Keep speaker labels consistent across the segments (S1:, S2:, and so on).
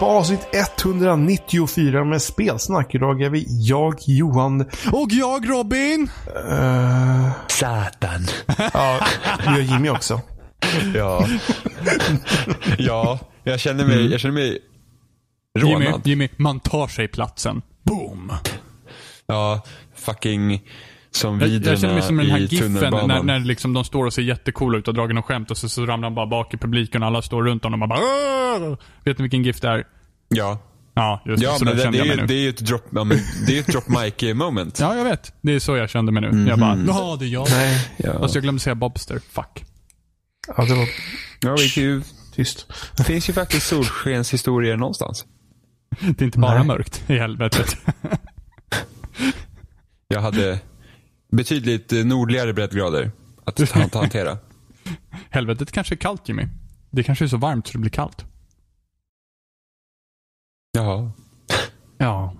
S1: avsnitt 194 med spelsnack. Idag är vi jag, Johan.
S2: Och jag Robin!
S1: Uh,
S3: Satan.
S1: ja, vi har Jimmy också.
S3: Ja. ja, jag känner mig, jag känner mig
S2: Jimmy,
S3: rånad.
S2: Jimmy, man tar sig platsen. Boom!
S3: Ja, fucking som
S2: Jag, jag känner mig som den här giffen när, när liksom de står och ser jättecoola ut och drar något skämt och så, så ramlar de bara bak i publiken och alla står runt om och bara Åh! Vet ni vilken GIF det är?
S3: Ja,
S2: Ja, just
S3: ja
S2: det. Så
S3: men det,
S2: kände
S3: det, är
S2: jag
S3: ju,
S2: mig
S3: det
S2: nu.
S3: är ju ett drop, ja, men det är ju ett drop mic moment.
S2: Ja, jag vet. Det är så jag kände mig nu. Jag bara, jaha, det är jag.
S1: Nej,
S3: Ja.
S2: Fast jag glömde säga Bobster. Fuck.
S1: ja, det var
S3: Ja, det, är ju,
S1: tyst.
S3: det finns ju faktiskt solskenshistorier någonstans.
S2: Det är inte bara
S1: Nej.
S2: mörkt i helvetet.
S3: Jag hade betydligt eh, nordligare breddgrader att hantera.
S2: helvetet kanske är kallt Jimmy. Det kanske är så varmt så det blir kallt.
S3: Jaha.
S2: Ja.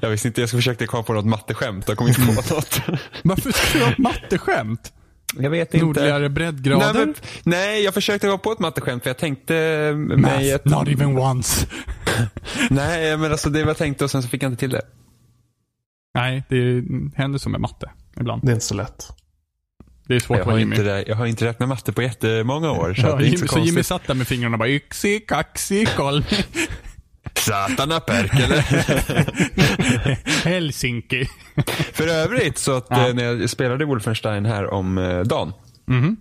S3: Jag visste inte, jag försöka komma på något matteskämt. Jag kom inte på något.
S2: Varför ska du ha matteskämt?
S3: Jag vet inte.
S2: Nordligare breddgrader?
S3: Nej, men, nej, jag försökte komma på ett matteskämt för jag tänkte mig ett...
S2: Not even once.
S3: Nej, men alltså det var jag tänkte och sen så fick jag inte till det.
S2: Nej, det händer som med matte ibland.
S1: Det är inte så lätt.
S2: Det är svårt
S3: Jag har, inte, det- jag har inte räknat matte på jättemånga år. Så
S2: Ja,
S3: det är inte så
S2: så Jimmy satt där med fingrarna och bara yxi, kaxi, koll.
S3: Satana Perkele.
S2: Helsinki.
S3: För övrigt så att
S2: Ja.
S3: eh, när jag spelade Wolfenstein här om eh, dagen.
S2: Mhm.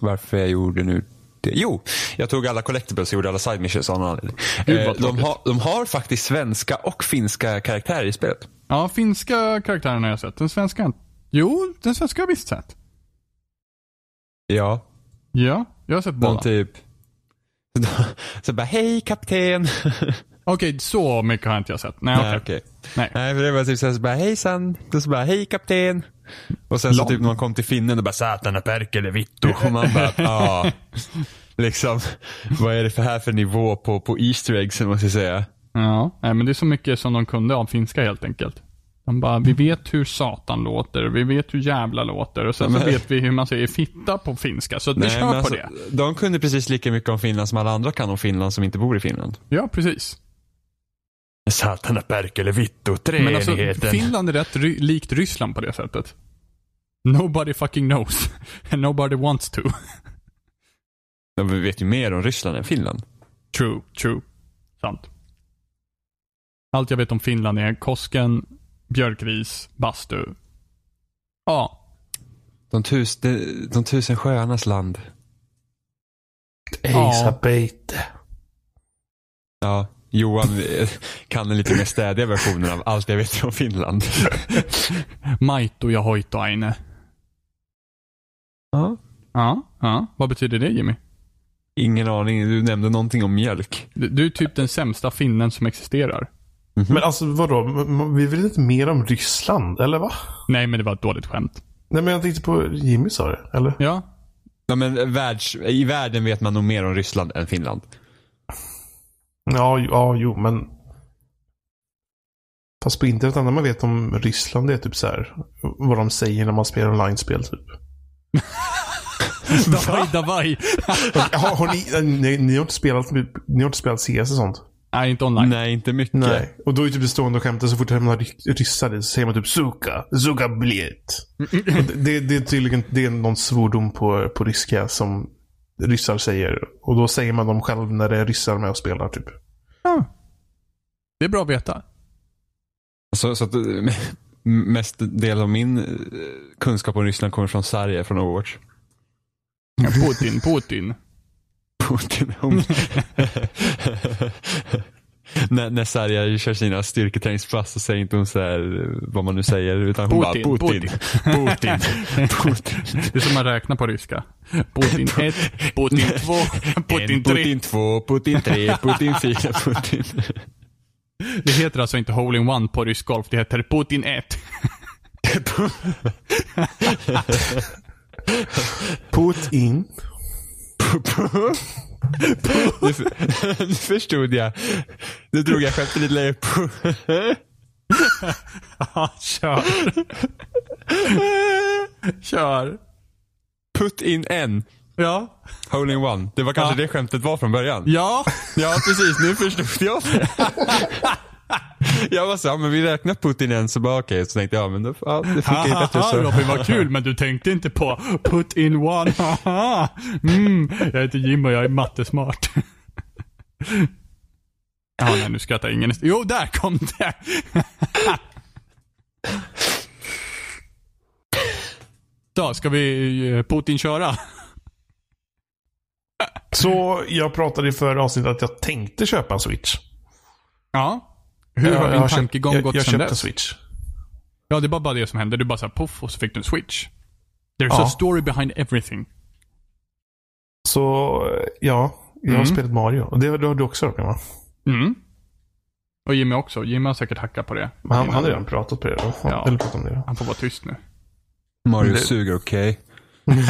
S3: Varför jag gjorde nu det? Jo, jag tog alla collectibles och gjorde alla side missions av någon anledning. Eh, de, har, de har faktiskt svenska och finska karaktärer i spelet.
S2: Ja, finska karaktären har jag sett. Den svenska inte. Jo, den svenska har jag visst sett.
S3: Ja,
S2: Ja, jag har sett
S3: de
S2: båda.
S3: typ. Så bara, hej kapten.
S2: Okej, så mycket har inte jag sett. Nej, okej.
S3: okej.
S2: Nej.
S3: Nej, för det var typ så här, så bara, hejsan. Då så bara, hej kapten. Och sen så
S2: Lång.
S3: typ när man kom till finnen, då bara, satana perkele vittu. Och man bara, ja. Liksom, vad är det för här för nivå på, på Easter eggs, måste jag säga.
S2: Ja, nej, men det är så mycket som de kunde av finska helt enkelt. De bara, vi vet hur satan låter, vi vet hur jävla låter och sen så vet vi hur man säger fitta på finska. Så vi kör på
S3: alltså,
S2: det.
S3: De kunde precis lika mycket om Finland som alla andra kan om Finland som inte bor i Finland.
S2: Ja, precis.
S3: Satana perkele vittu,
S2: Men alltså,
S3: treenigheten.
S2: Finland är rätt ry- likt Ryssland på det sättet. Nobody fucking knows. And nobody wants to.
S3: De vet ju mer om Ryssland än Finland.
S2: True, true. Sant. Allt jag vet om Finland är Kosken, björkris, bastu. Ja,
S3: De, tus, de, de tusen sjöarnas land.
S1: Elisabeth.
S3: Ja, Johan eh, kan den lite mer städiga versionen av allt jag vet om Finland.
S2: Maito ja hoitoaine.
S3: Ja.
S2: Ja, ja. Vad betyder det Jimmy?
S3: Ingen aning, du nämnde någonting om mjölk.
S2: Du, du är typ den sämsta finnen som existerar.
S1: Men alltså vadå? Vi vill inte mer om Ryssland, eller va?
S2: Nej, men det var ett dåligt skämt.
S1: Nej men jag tänkte på Jimmy sa det, eller?
S2: Ja,
S3: Ja, men världs, I världen vet man nog mer om Ryssland än Finland.
S1: Ja, jo- ja jo men. Fast på internet, det enda man vet om Ryssland det är typ så här. Vad de säger när man spelar online-spel typ.
S2: davaj, davaj.
S1: Har, har ni, ni, ni har inte spelat, ni har inte spelat CS och sånt?
S2: Nej, inte online.
S3: Nej, inte mycket.
S1: Nej. Och då är typ det stående skämtet så fort det hamnar ry- ryssar så säger man typ suka, suka bliet. Och det, det är tydligen det är någon svordom på, på ryska som ryssar säger. Och då säger man dem själv när det är ryssar med och spelar typ.
S2: Ja. Det är bra att veta.
S3: Så, så att, mest del av min eh, kunskap om Ryssland kommer från Sverige, från Overwatch.
S2: Ja, Putin, Putin.
S3: Putin. Hon... när, när Sarja kör sina styrketräningspass så säger inte hon så här vad man nu säger utan hon
S2: Putin,
S3: bara Putin. Putin. Putin.
S2: Det är som man räknar på ryska. Putin 1, Putin 2, Putin
S3: En
S2: 3.
S3: Putin 2, Putin 3, Putin 4, Putin.
S2: Det heter alltså inte Hole in One på rysk golf, det heter Putin 1.
S1: Put
S3: Nu, nu förstod jag. Nu drog jag skämtet lite längre.
S2: Ja, kör. Kör.
S3: Put in en.
S2: Ja.
S3: Hole in one. Det var kanske
S2: Ja.
S3: det skämtet var från början.
S2: Ja.
S3: Ja, precis. Nu förstod jag det. Jag var så, ja, men vi räknar Putin en så bara okej, så tänkte jag, ja, men då, ja, det funkar ju bättre så.
S2: Robin vad kul, men du tänkte inte på put in one. Haha. Mm, jag heter Jim och jag är mattesmart. Ja, nej, nu skrattar ingen. Jo, där kom det. Då, ska vi eh, Putin köra?
S1: Så jag pratade i förra avsnittet att jag tänkte köpa en Switch.
S2: Ja. Hur har
S1: jag,
S2: din
S1: jag,
S2: tankegång
S1: jag,
S2: gått
S1: jag
S2: sen
S1: köpte en
S2: dess?
S1: Switch.
S2: Ja, det var bara det som hände. Du bara såhär poff och så fick du en switch. There's
S1: Ja.
S2: a story behind everything.
S1: Så ja, jag har
S2: Mm.
S1: spelat Mario. Och det, det har du också Robin va?
S2: Mm. Och Jimmy också. Jimmy har säkert hackat på det.
S1: Men Han, han har redan pratat på det då.
S2: Ja.
S1: Eller pratat om det då.
S2: Han får vara tyst nu.
S3: Mario
S1: Det-
S3: suger, okej.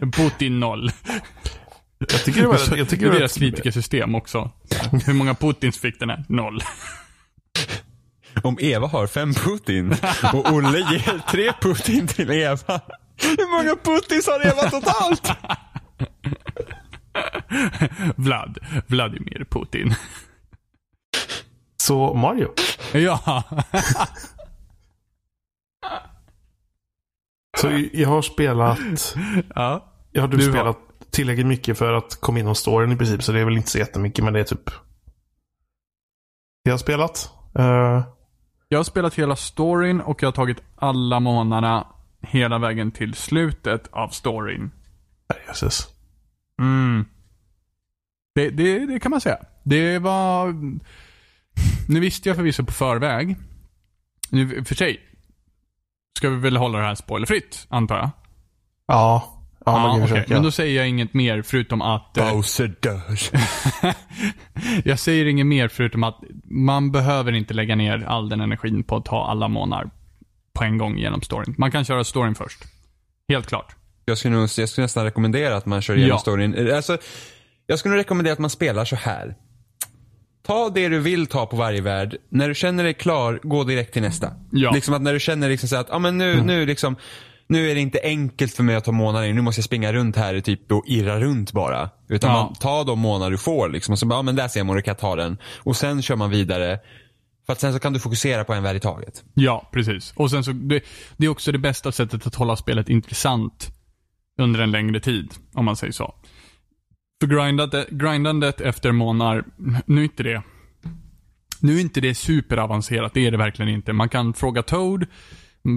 S2: Putin noll.
S1: Jag tycker det var, jag
S2: det
S1: tycker
S2: är
S1: det
S2: deras
S1: var,
S2: kritikersystem också. Hur många Putins fick den här? Noll.
S3: Om Eva har fem Putin och Olle ger tre Putin till Eva. Hur många Putins har Eva totalt?
S2: Vlad. Vladimir Putin.
S1: Så Mario.
S2: Ja.
S1: Så jag har spelat,
S2: ja.
S1: jag har
S2: Du har-
S1: spelat tillräckligt mycket för att komma inom storyn i princip. Så det är väl inte så jättemycket men det är typ det jag har spelat. Eh,
S2: Jag har spelat hela storyn och jag har tagit alla månaderna hela vägen till slutet av storyn.
S1: jösses.
S2: Mm. Det, det, det kan man säga. Det var... Nu visste jag förvisso på förväg. Nu, för sig ska vi väl hålla det här spoilerfritt, antar jag?
S1: Ja. Ja, försöka.
S2: Men då säger jag inget mer förutom att... eh,
S3: Bowser dör.
S2: jag säger inget mer förutom att man behöver inte lägga ner all den energin på att ta alla månader på en gång genom storyn. Man kan köra storyn först. Helt klart.
S3: Jag skulle, nog, jag skulle nästan rekommendera att man kör igenom
S2: Ja.
S3: storyn. Alltså, jag skulle nog rekommendera att man spelar så här. Ta det du vill ta på varje värld. När du känner dig klar, gå direkt till nästa.
S2: Ja.
S3: Liksom att när du känner liksom så att, ja men nu, nu liksom, nu är det inte enkelt för mig att ta månader. Nu måste jag springa runt här typ och irra runt bara. Utan
S2: Ja.
S3: man tar de månader du får liksom och så bara, ja men där ser man, då kan ta den. Och sen kör man vidare. För att sen så kan du fokusera på en värld i taget.
S2: Ja, precis. Och sen så, det, det är också det bästa sättet att hålla spelet intressant under en längre tid, om man säger så. För grindandet, grindandet efter månader, nu är inte det nu är inte det superavancerat, det är det verkligen inte. Man kan fråga Toad,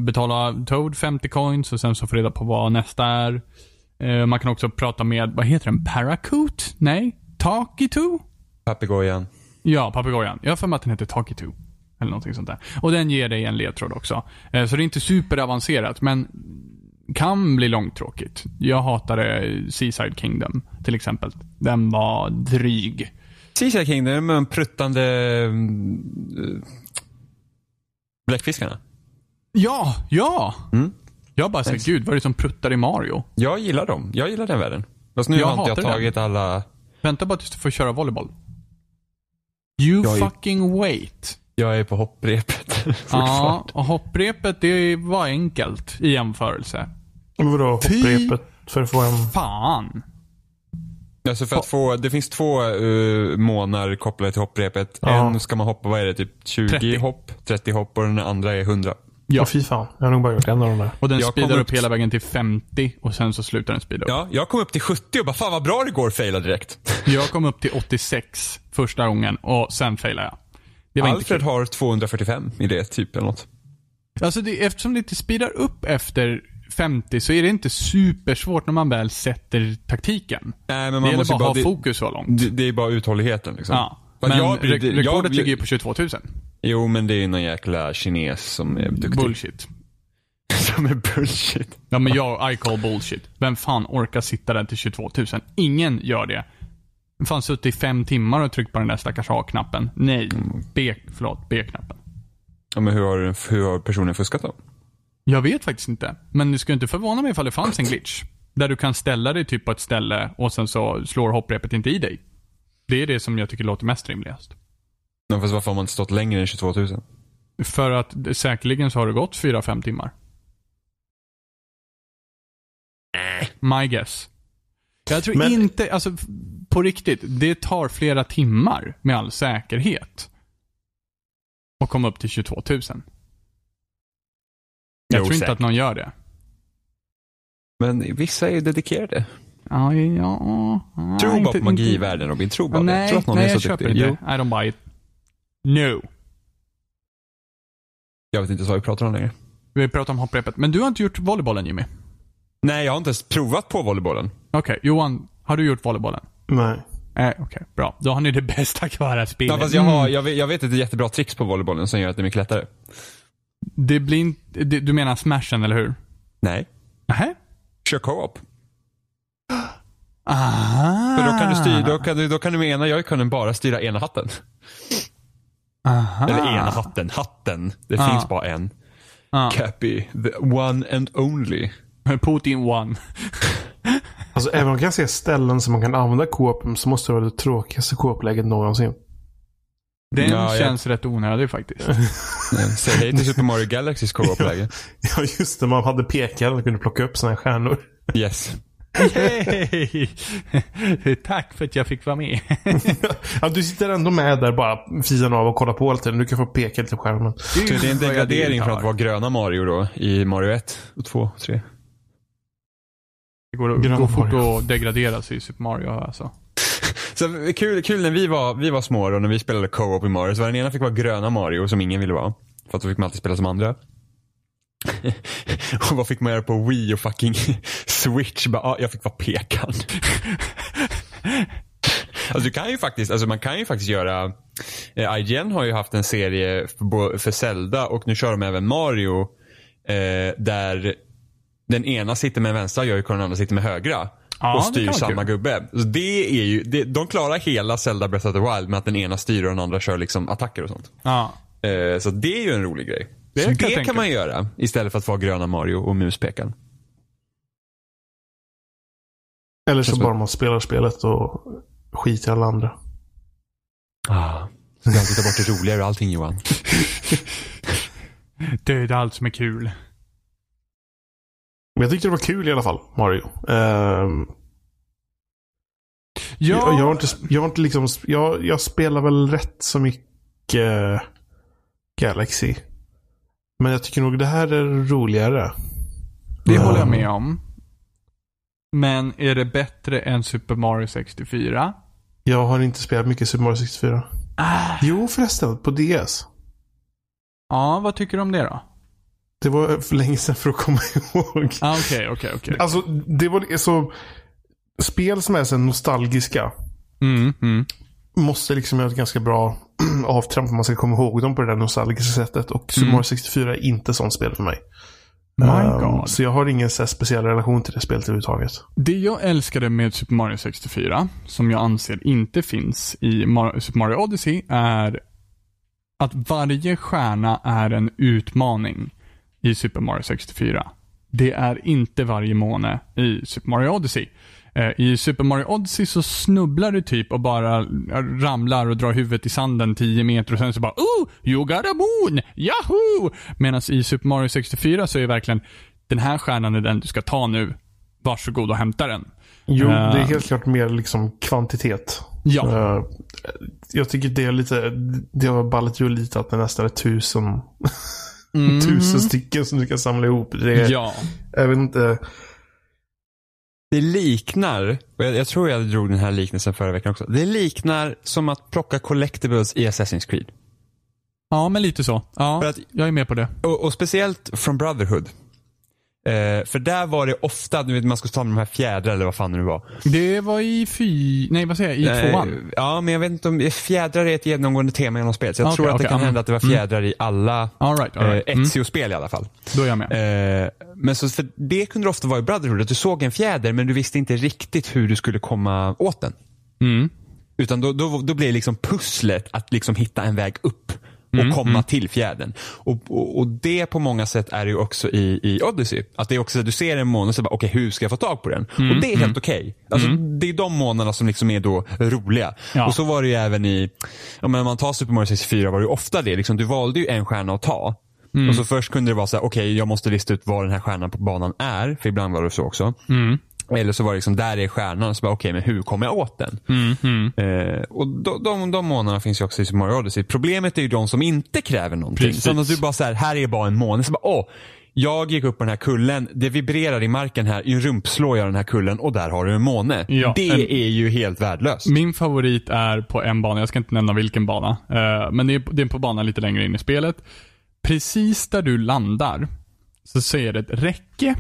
S2: betala Toad 50 coins och sen så få reda på vad nästa är. Eh, Man kan också prata med, vad heter den? Paracoot? Nej? Takitu?
S3: Papegojan.
S2: Ja, papegojan. Jag har för mig att den heter Takitu. Eller någonting sånt där. Och den ger dig en ledtråd också. Eh, Så det är inte superavancerat, men kan bli långtråkigt. Jag hatade Seaside Kingdom, till exempel. Den var dryg.
S3: Seaside Kingdom med de pruttande uh, bläckfiskarna.
S2: Ja, ja!
S3: Mm.
S2: Jag bara säger, gud, vad är det som pruttar i Mario?
S3: Jag gillar dem. Jag gillar den världen. Fast nu
S2: Jag
S3: har inte jag
S2: hatar den.
S3: tagit alla...
S2: Vänta bara tills du får köra volleyboll. You
S3: Jag är-
S2: fucking wait.
S3: Jag är på hopprepet
S2: Ja, och hopprepet, det var enkelt i jämförelse.
S1: Men Vadå hopprepet för att få en...
S2: Fan.
S3: Alltså för att få, det finns två uh, månader kopplade till hopprepet.
S1: Ja.
S3: En ska man hoppa, vad är det, typ 20
S2: 30.
S3: hopp, 30 hopp och den andra är 100.
S2: Ja.
S1: Ja. fy fan. Jag har nog bara gjort en av de där.
S2: Och den
S3: Jag
S2: speedar upp
S3: upp-
S2: hela vägen till 50 och sen så slutar den speeda upp.
S3: Ja, jag kom upp till 70 och bara fan vad bra det går, faila direkt.
S2: Jag kom upp till 86 första gången och sen failade jag. Det var
S3: Alfred har 245 i det, typ eller något.
S2: Alltså det, eftersom det inte speedar upp efter 50 så är det inte supersvårt när man väl sätter taktiken.
S3: Nej, men
S2: Det
S3: man
S2: gäller
S3: måste
S2: bara att ha
S3: det,
S2: fokus så långt.
S3: det, det är bara uthålligheten liksom.
S2: Ja. Men
S3: jag-
S2: re-
S3: det-
S2: rekordet
S3: jag-
S2: ligger ju på 22 000.
S3: Jo, men det är ju någon jäkla kines som är duktig.
S2: Bullshit.
S3: som är bullshit.
S2: Ja men jag, I call bullshit. Vem fan orkar sitta där till 22 000? Ingen gör det. Vem fan suttit i fem timmar och tryckt på den där stackars A-knappen? Nej. B, förlåt, B-knappen.
S3: Ja, men hur har, hur har personen fuskat då?
S2: Jag vet faktiskt inte. Men det skulle inte förvåna mig ifall det fanns en glitch. Där du kan ställa dig typ på ett ställe och sen så slår hopprepet inte i dig. Det är det som jag tycker låter mest rimligast.
S3: Men fast varför har man inte stått längre än 22 000?
S2: För att säkerligen så har det gått 4-5 timmar. My guess. Jag tror
S1: Men-
S2: inte, alltså på riktigt, det tar flera timmar med all säkerhet. att komma upp till 22 000. Jag
S3: Jo,
S2: tror inte
S3: säkert.
S2: att någon gör det.
S3: Men vissa är dedikerade.
S2: Ja, ja. nej,
S3: Tro bara
S2: inte-
S3: på magi i
S2: inte-
S3: världen Robin. Tro bara
S2: Ja,
S3: det.
S2: nej,
S3: Tro att någon
S2: nej
S3: är
S2: jag
S3: så
S2: köper
S3: duktig.
S2: inte.
S3: Jo.
S2: I don't buy it. No.
S3: Jag vet inte vad vi pratar om längre.
S2: Vi pratar om hopprepet. Men du har inte gjort volleybollen Jimmy?
S3: Nej, jag har inte ens provat på volleybollen.
S2: Okej, Johan, har du gjort volleybollen?
S1: Nej.
S2: Nej, okej, bra. Då har ni det bästa kvar att spela.
S3: Ja, fast jag, har, jag, vet, jag vet ett jättebra tricks på volleybollen som gör att det är mycket lättare.
S2: Det blir inte, det- du menar smashen, eller hur?
S3: Nej.
S2: Nähä?
S3: Kör co-op.
S2: Aha.
S3: För då kan du styra, då kan du, då kan du med ena joyconen bara styra ena hatten.
S2: Aha.
S3: Eller ena hatten, hatten. Det
S2: Ah.
S3: finns bara en.
S2: Ah.
S3: Cappy, the one and only.
S2: Putin one.
S1: Alltså även om man kan se ställen som man kan använda Coop så måste det vara det tråkigaste Coop-läget någonsin.
S2: Den
S3: Ja, jag-
S2: känns rätt onödig faktiskt.
S3: Säg hej till Super Mario Galaxys co-op-läge.
S1: Ja just det, man hade pekaren och kunde plocka upp här stjärnor.
S3: Yes.
S2: Yay! Tack för att jag fick vara med.
S1: Ja, du sitter ändå med där bara fian av och kollar på tiden. Du kan få peka lite på skärmen.
S3: Det är en degradering från att vara gröna Mario då i Mario 1, och 2, och 3.
S2: Det går,
S1: Gröna
S2: går fort att degradera sig i Super Mario alltså.
S3: Så kul, kul när vi var, vi var små då, när vi spelade co-op i Mario, så var den ena fick vara gröna Mario som ingen ville vara. För att då fick man alltid spela som andra. Och vad fick man göra på Wii och fucking Switch? Bara, ah, jag fick vara pekan. alltså du kan ju faktiskt, alltså man kan ju faktiskt göra, eh, IGN har ju haft en serie för, för Zelda och nu kör de även Mario. Eh, där den ena sitter med vänstra joycon och den andra sitter med högra.
S2: Ja,
S3: och styr samma
S2: kul.
S3: gubbe. Så det är ju, det, de klarar hela Zelda Breath of the Wild med att den ena styr och den andra kör liksom attacker och sånt.
S2: Ja.
S3: Eh, så det är ju en rolig grej.
S2: Det
S3: så
S2: kan
S3: det kan man göra istället för att vara gröna Mario och muspekaren.
S1: Eller så bara man spelar spelet och skiter i alla andra.
S3: Ah. Kan alltid ta bort det roligare och allting Johan.
S2: Döda allt som är kul.
S1: Men jag tyckte det var kul i alla fall, Mario. Ehm,
S2: Ja,
S1: jag, jag har inte, jag har inte liksom, jag, jag spelar väl rätt så mycket Galaxy. Men jag tycker nog det här är roligare.
S2: det håller jag med om. Men är det bättre än Super Mario 64?
S1: Jag har inte spelat mycket Super Mario 64.
S2: Ah.
S1: Jo förresten, på DS.
S2: Ja, vad tycker du om det då?
S1: Det var för länge sedan för att komma ihåg.
S2: Ah, Okej, okej, okej.
S1: Alltså, det var så... Spel som är så nostalgiska
S2: Mm, mm.
S1: Måste liksom göra ett ganska bra avtramp om man ska komma ihåg dem på det där nostalgiska sättet. Och Super
S2: Mm.
S1: Mario 64 är inte sånt spel för mig.
S2: My God.
S1: Så jag har ingen så speciell relation till det spelet överhuvudtaget.
S2: Det jag älskade med Super Mario 64, som jag anser inte finns i Mar- Super Mario Odyssey, är att varje stjärna är en utmaning i Super Mario 64. Det är inte varje måne i Super Mario Odyssey. Eh, I Super Mario Odyssey så snubblar du typ och bara ramlar och drar huvudet i sanden 10 meter och sen så bara Oh! You got a moon! Yahoo! Medan i Super Mario 64 så är det verkligen den här stjärnan är den du ska ta nu. Varsågod och hämta den.
S1: Jo,
S2: Eh.
S1: det är helt klart mer liksom kvantitet.
S2: Ja.
S1: Eh, jag tycker det är lite, det har ballat ur lite att det nästan är tusen, tusen stycken som du kan samla ihop. Det är,
S2: Mm. Ja.
S1: Jag vet inte.
S3: Det liknar, och jag, jag tror jag drog den här liknelsen förra veckan också. Det liknar som att plocka collectibles i Assassin's Creed.
S2: Ja, men lite så. Ja,
S3: att-
S2: jag är med på det.
S3: Och, och speciellt från Brotherhood. Eh, för där var det ofta, du vet man skulle ta med de här fjädrar eller vad fan det nu var.
S2: Det var i fy... Nej, vad säger jag? I tvåan?
S3: Eh, ja, men jag vet inte om, fjädrar är ett genomgående tema genom spelet. Så jag
S2: Okej,
S3: tror att det
S2: okej,
S3: kan
S2: mm.
S3: hända att det var fjädrar i alla
S2: All right, all right.
S3: eh,
S2: Mm.
S3: Ezio-spel i alla fall.
S2: Då är jag med.
S3: Eh, men så för det kunde det ofta vara i Brotherhood, att du såg en fjäder men du visste inte riktigt hur du skulle komma åt den.
S2: Mm.
S3: Utan då, då, då blir liksom pusslet att liksom hitta en väg upp och
S2: Mm,
S3: komma till fjädern. Och, och, och det på många sätt är det ju också i, i Odyssey. Att det är också så att du ser en måne och så bara, okej hur ska jag få tag på den?
S2: Mm,
S3: och det är helt okej. Alltså, Det är de månaderna som liksom är då roliga.
S2: Ja.
S3: Och så var det ju även i, om man tar Super Mario 64 var det ju ofta det. Liksom, du valde ju en stjärna att ta.
S2: Mm.
S3: Och så först kunde det vara så här, okej jag måste lista ut var den här stjärnan på banan är. För ibland var det så också. Eller så var det liksom, där är stjärnan. Så bara, okej, men hur kommer jag åt den?
S2: Mm, mm.
S3: Eh, och de, de, de månaderna finns ju också i Super Mario Odyssey. Problemet är ju de som inte kräver någonting.
S2: Precis.
S3: Som att du bara så här, här är bara en måne. Så bara, åh, jag gick upp på den här kullen, det vibrerar i marken här, i rumpslår jag den här kullen och där har du en måne.
S2: Ja,
S3: det
S2: en-
S3: är ju helt värdelöst.
S2: Min favorit är på en bana, jag ska inte nämna vilken bana. eh, men det är, det är på banan lite längre in i spelet. Precis där du landar så ser det ett räcke.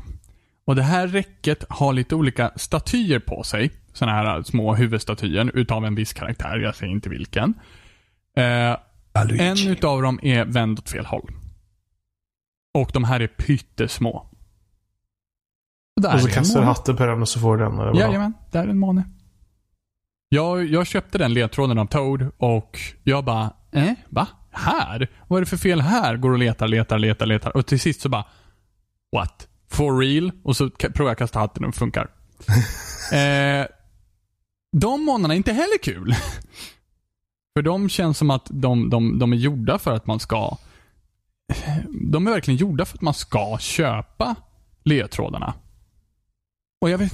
S2: Och det här räcket har lite olika statyer på sig. Sådana här små huvudstatyer utav en viss karaktär, jag säger inte vilken. Eh, en utav dem är vänd åt fel håll. Och de här är pyttesmå. Och där
S1: Och så kastar du hatten på den och så får du den.
S2: Jajamän, där är en måne. Jag, jag köpte den ledtråden av Toad och jag bara, eh, va? Här? Vad är det för fel här? Går och letar, letar, letar, letar och till sist så bara, what? For real? Och så provar jag kasta hatten och det funkar. eh, de månaderna är inte heller kul. för de känns som att de, de, de är gjorda för att man ska de är verkligen gjorda för att man ska köpa ledtrådarna. Och jag vet,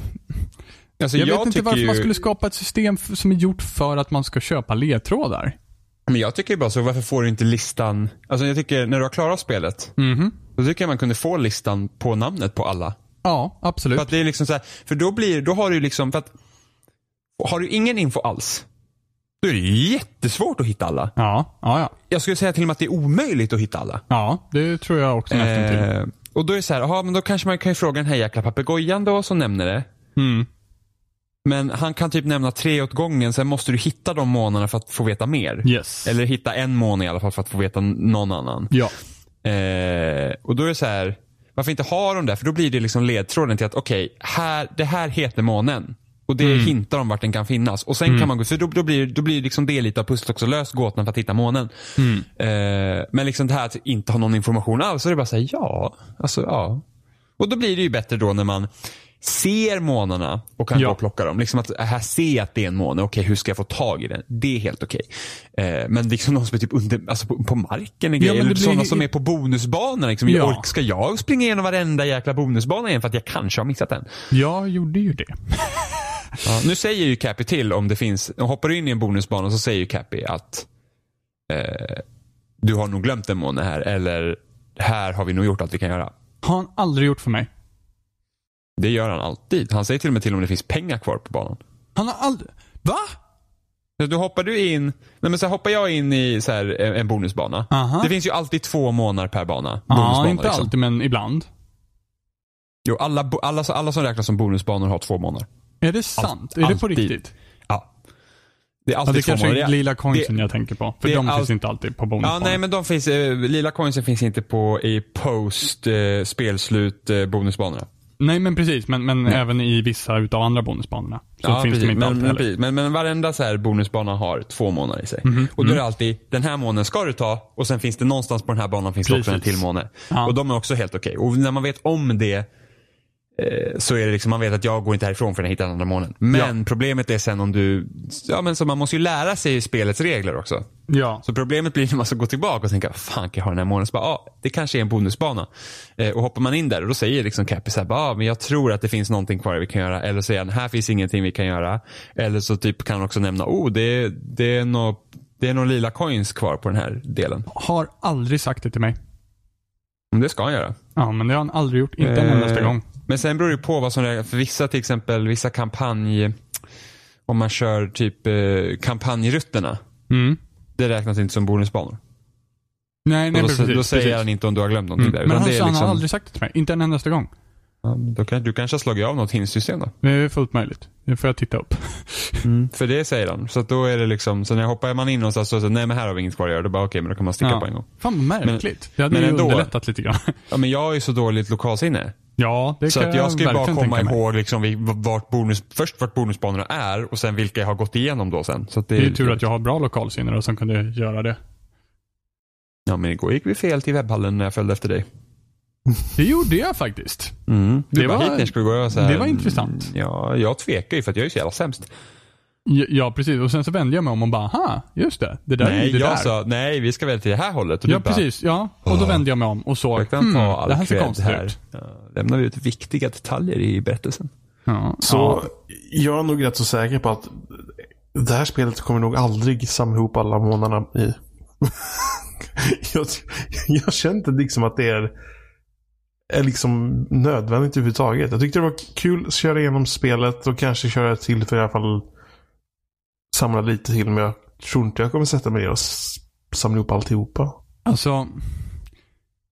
S3: Alltså,
S2: jag, vet inte varför
S3: ju,
S2: man skulle skapa ett system som är gjort för att man ska köpa ledtrådar.
S3: Men jag tycker bara så, varför får du inte listan? Alltså jag tycker, när du har klarat spelet,
S2: Mhm.
S3: då tycker jag man kunde få listan på namnet på alla.
S2: Ja, absolut.
S3: För att det är liksom så här, för då blir, då har du ju liksom, för att har du ingen info alls, då är det jättesvårt att hitta alla.
S2: Ja, ja, ja.
S3: Jag skulle säga till och med att det är omöjligt att hitta alla.
S2: Ja, det tror jag också.
S3: Eh, och då är det så här, aha, men då kanske man kan ju fråga den här jäkla papegojan då som nämner det.
S2: Mm.
S3: Men han kan typ nämna tre åt gången, sen måste du hitta de månaderna för att få veta mer.
S2: Yes.
S3: Eller hitta en månad i alla fall för att få veta någon annan.
S2: Ja.
S3: Eh, och då är det så här, varför inte ha dem där? För då blir det liksom ledtråden till att okej, här, det här heter månen. Och det hintar om vart den kan finnas. Och sen kan man gå, för då, då blir, då blir liksom det lite av pusslet också, lös gåtan för att hitta månen. Eh, men liksom det här att inte ha någon information alls, så är det bara säga ja, alltså ja. Och då blir det ju bättre då när man ser månarna och kan
S2: Ja.
S3: gå och plocka dem. Liksom att här ser jag att det är en måne, okej hur ska jag få tag i den? Det är helt okej. Eh, men liksom de som är typ under, alltså på, på marken
S2: Ja,
S3: grejer,
S2: blir-
S3: sådana som är på bonusbanan. Liksom.
S2: Ja.
S3: Ork, ska jag springa igenom varenda jäkla bonusbana igen för att jag kanske har missat den?
S2: Jag gjorde ju det.
S3: Ja. Nu säger ju Cappy till om det finns, hoppar du in i en bonusbana så säger ju Cappy att eh, du har nog glömt en måne här eller här har vi nog gjort allt vi kan göra.
S2: Har han aldrig gjort för mig.
S3: Det gör han alltid. Han säger till och med till om det finns pengar kvar på banan.
S2: Han har aldrig... Va?
S3: Då hoppar du in, nej men så hoppar jag in i så här, en en bonusbana.
S2: Aha.
S3: Det finns ju alltid två månader per bana.
S2: Ja, inte
S3: liksom.
S2: alltid men ibland.
S3: Jo, alla, alla, alla som räknas som bonusbanor har två månader.
S2: Är det sant? är det på
S3: alltid.
S2: riktigt?
S3: Ja. Det är
S2: Ja,
S3: alltid
S2: det
S3: två
S2: kanske
S3: månader.
S2: är lila coinsen
S3: det-
S2: jag tänker på. För de
S3: all-
S2: finns inte alltid på
S3: Ja,
S2: bonusbanan.
S3: nej men de finns, eh, lila coinsen finns inte på i post, eh, spelslut, eh, bonusbanorna.
S2: Nej, men precis. Men, men även i vissa utav andra bonusbanorna. Så
S3: ja,
S2: finns
S3: precis.
S2: de inte
S3: men,
S2: alltid
S3: men, precis. men, men varenda så här bonusbana har två månader i sig.
S2: Mhm,
S3: Och då är det alltid, den här månaden ska du ta och sen finns det någonstans på den här banan finns det också en
S2: Precis.
S3: till månad.
S2: Ja.
S3: Och de är också helt okej. Och när man vet om det så är det liksom, man vet att jag går inte härifrån förrän jag hittar den andra månaden. Men problemet är sen om du, ja men så man måste ju lära sig spelets regler också.
S2: Ja.
S3: Så problemet blir när man ska gå tillbaka och tänka, fan kan jag ha den här månaden? Så bara, ah, det kanske är en bonusbana. Eh, och hoppar man in där och då säger liksom Cappy så här, ah, men jag tror att det finns någonting kvar vi kan göra. Eller så säger han, här finns ingenting vi kan göra. Eller så typ kan han också nämna, oh det, det är nog det är några lila coins kvar på den här delen.
S2: Har aldrig sagt det till mig.
S3: Men det ska han göra.
S2: Ja, men det har han aldrig gjort. Inte en
S3: Eh,
S2: endaste gång.
S3: Men sen beror det på vad som räknas. För vissa till exempel, vissa kampanj, om man kör typ eh, kampanjrutterna.
S2: Mm.
S3: Det räknas inte som bonusbanor.
S2: Nej, nej,
S3: då,
S2: precis.
S3: då säger
S2: precis.
S3: han inte om du har glömt någonting där.
S2: Mm. Men
S3: utan
S2: han,
S3: det är
S2: han
S3: liksom,
S2: har aldrig sagt det till mig. Inte en endaste gång.
S3: Ja, då kan, du kanske har slagit av något hinsystem då?
S2: Det är fullt möjligt. Det får jag titta upp.
S3: För det säger han. Så att då är det liksom, så när hoppar man in någonstans så säger nej men här har vi inget kvar att göra. Då bara okej, men då kan man sticka på en gång.
S2: Fan vad märkligt. det hade
S3: men
S2: ju
S3: ändå.
S2: underlättat lite grann.
S3: Ja men jag har ju så dåligt lokalsinne.
S2: Ja, det
S3: Så
S2: kan
S3: att jag ska ju bara komma ihåg liksom vi- vart bonus, först vart bonusbanorna är och sen vilka jag har gått igenom då sen. Så att det,
S2: Det är tur att jag har bra lokalsinne då, som kunde göra det.
S3: Ja men igår gick vi fel till webbhallen när jag följde efter dig.
S2: Det gjorde jag faktiskt.
S3: Mm.
S2: Det
S3: bara,
S2: var-
S3: hit vi gå. Så här,
S2: det var intressant.
S3: Ja, jag tvekar ju för att jag är så jävla sämst.
S2: Ja, ja, precis. Och sen så vände jag mig om och bara, aha, just det. Det där är
S3: Nej,
S2: ju det
S3: jag
S2: där.
S3: sa nej vi ska väl till det här hållet. Och
S2: ja,
S3: bara,
S2: precis. Ja. Och då vände jag mig om och såg, hmm, det här ser konstigt
S3: här.
S2: ut.
S3: Ja, lämnar vi ut viktiga detaljer i berättelsen.
S2: Ja,
S1: Så
S2: ja.
S1: jag är nog rätt så säker på att det här spelet kommer nog aldrig samla ihop alla månaderna i. jag, jag känner inte liksom att det är, är liksom nödvändigt överhuvudtaget. Jag tyckte det var kul att köra igenom spelet och kanske köra till för i alla fall samla lite till. Men jag tror inte jag kommer sätta mig ner och samla ihop alltihopa.
S2: Alltså,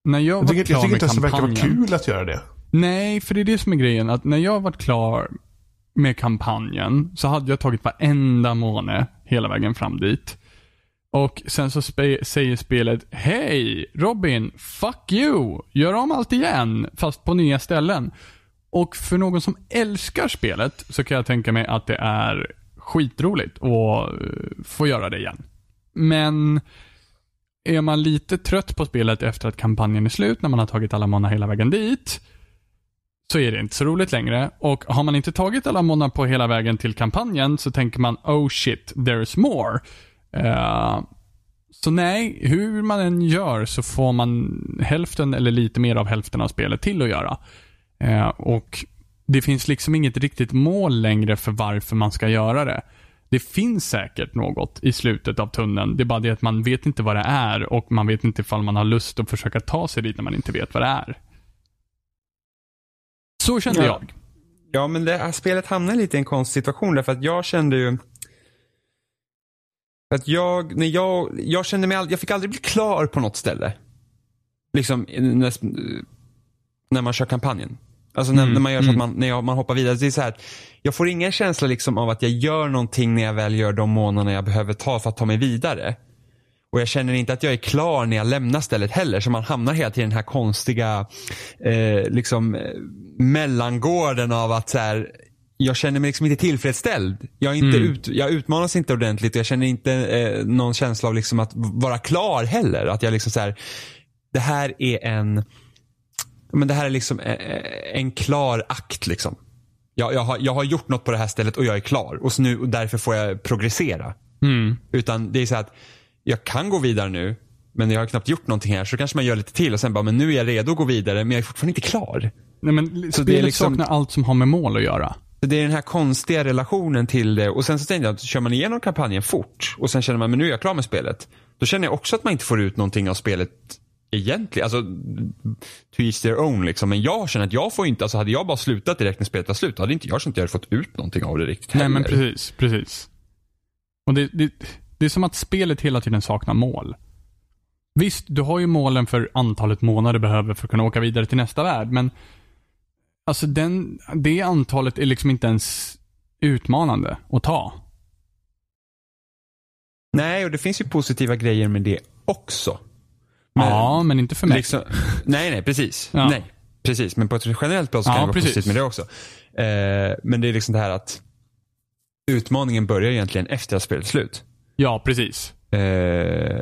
S2: när jag,
S1: Jag tycker, jag
S2: klar
S1: tycker
S2: med
S1: inte ens det verkar vara kul att göra det.
S2: Nej, för det är det som är grejen. Att när jag var klar med kampanjen så hade jag tagit varenda måne hela vägen fram dit. Och sen så spe- säger spelet Hej Robin, fuck you! Gör om allt igen, fast på nya ställen. Och för någon som älskar spelet så kan jag tänka mig att det är skitroligt att eh, få göra det igen. Men är man lite trött på spelet efter att kampanjen är slut, när man har tagit alla månader hela vägen dit, så är det inte så roligt längre. Och har man inte tagit alla månader på hela vägen till kampanjen så tänker man oh shit, there's more. Eh, så nej, hur man än gör så får man hälften eller lite mer av hälften av spelet till att göra. Eh, och det finns liksom inget riktigt mål längre för varför man ska göra det. Det finns säkert något i slutet av tunneln. Det är bara det att man vet inte vad det är och man vet inte ifall man har lust att försöka ta sig dit när man inte vet vad det är. Så kände
S3: Ja.
S2: jag.
S3: Ja, men det här spelet hamnar lite i en konstig situation därför att jag kände ju att jag, när jag, jag kände mig aldrig, jag fick aldrig bli klar på något ställe. Liksom när, när man kör kampanjen. Alltså när,
S2: Mm,
S3: när man gör så att
S2: mm.
S3: man, när jag, man hoppar vidare. Det är så här, jag får ingen känsla liksom av att jag gör någonting när jag väl gör de månaderna jag behöver ta för att ta mig vidare. Och jag känner inte att jag är klar när jag lämnar stället heller. Så man hamnar hela tiden i den här konstiga eh, liksom, eh, mellangården av att så här, jag känner mig liksom inte tillfredsställd. Jag, är inte
S2: Mm.
S3: ut, jag utmanas inte ordentligt och jag känner inte eh, någon känsla av liksom att vara klar heller. Att jag liksom så här, det här är en, men det här är liksom eh, en klar akt liksom. Jag, jag, har, jag har gjort något på det här stället och jag är klar. Och, så nu, och därför får jag progressera.
S2: Mm.
S3: Utan det är så att jag kan gå vidare nu, men jag har knappt gjort någonting här. Så kanske man gör lite till och sen bara, men nu är jag redo att gå vidare, men jag är fortfarande inte klar.
S2: Nej, men
S3: Så det är
S2: spelet
S3: liksom-
S2: saknar allt som har med mål att göra.
S3: Så det är den här konstiga relationen till det. Och sen så tänkte jag att kör man igenom kampanjen fort och sen känner man, men nu är jag klar med spelet. Då känner jag också att man inte får ut någonting av spelet egentligen. Alltså, to each their own liksom. Men jag känner att jag får inte, alltså hade jag bara slutat direkt när spelet var slut, hade inte jag känt att jag hade fått ut någonting av det riktigt
S2: Nej, men
S3: heller.
S2: precis. Precis. Och det, det, det är som att spelet hela tiden saknar mål. Visst, du har ju målen för antalet månader du behöver för att kunna åka vidare till nästa värld, men alltså den, det antalet är liksom inte ens utmanande att ta.
S3: Nej, och det finns ju positiva grejer med det också. Men-
S2: ja, men inte för mig.
S3: Liksom, nej, nej, precis.
S2: Ja.
S3: Nej, precis. Men på ett generellt plan så kan
S2: Ja,
S3: det vara
S2: precis.
S3: positivt med det också. Eh, men det är liksom det här att utmaningen börjar egentligen efter att spelet slut.
S2: Ja, precis.
S3: Eh,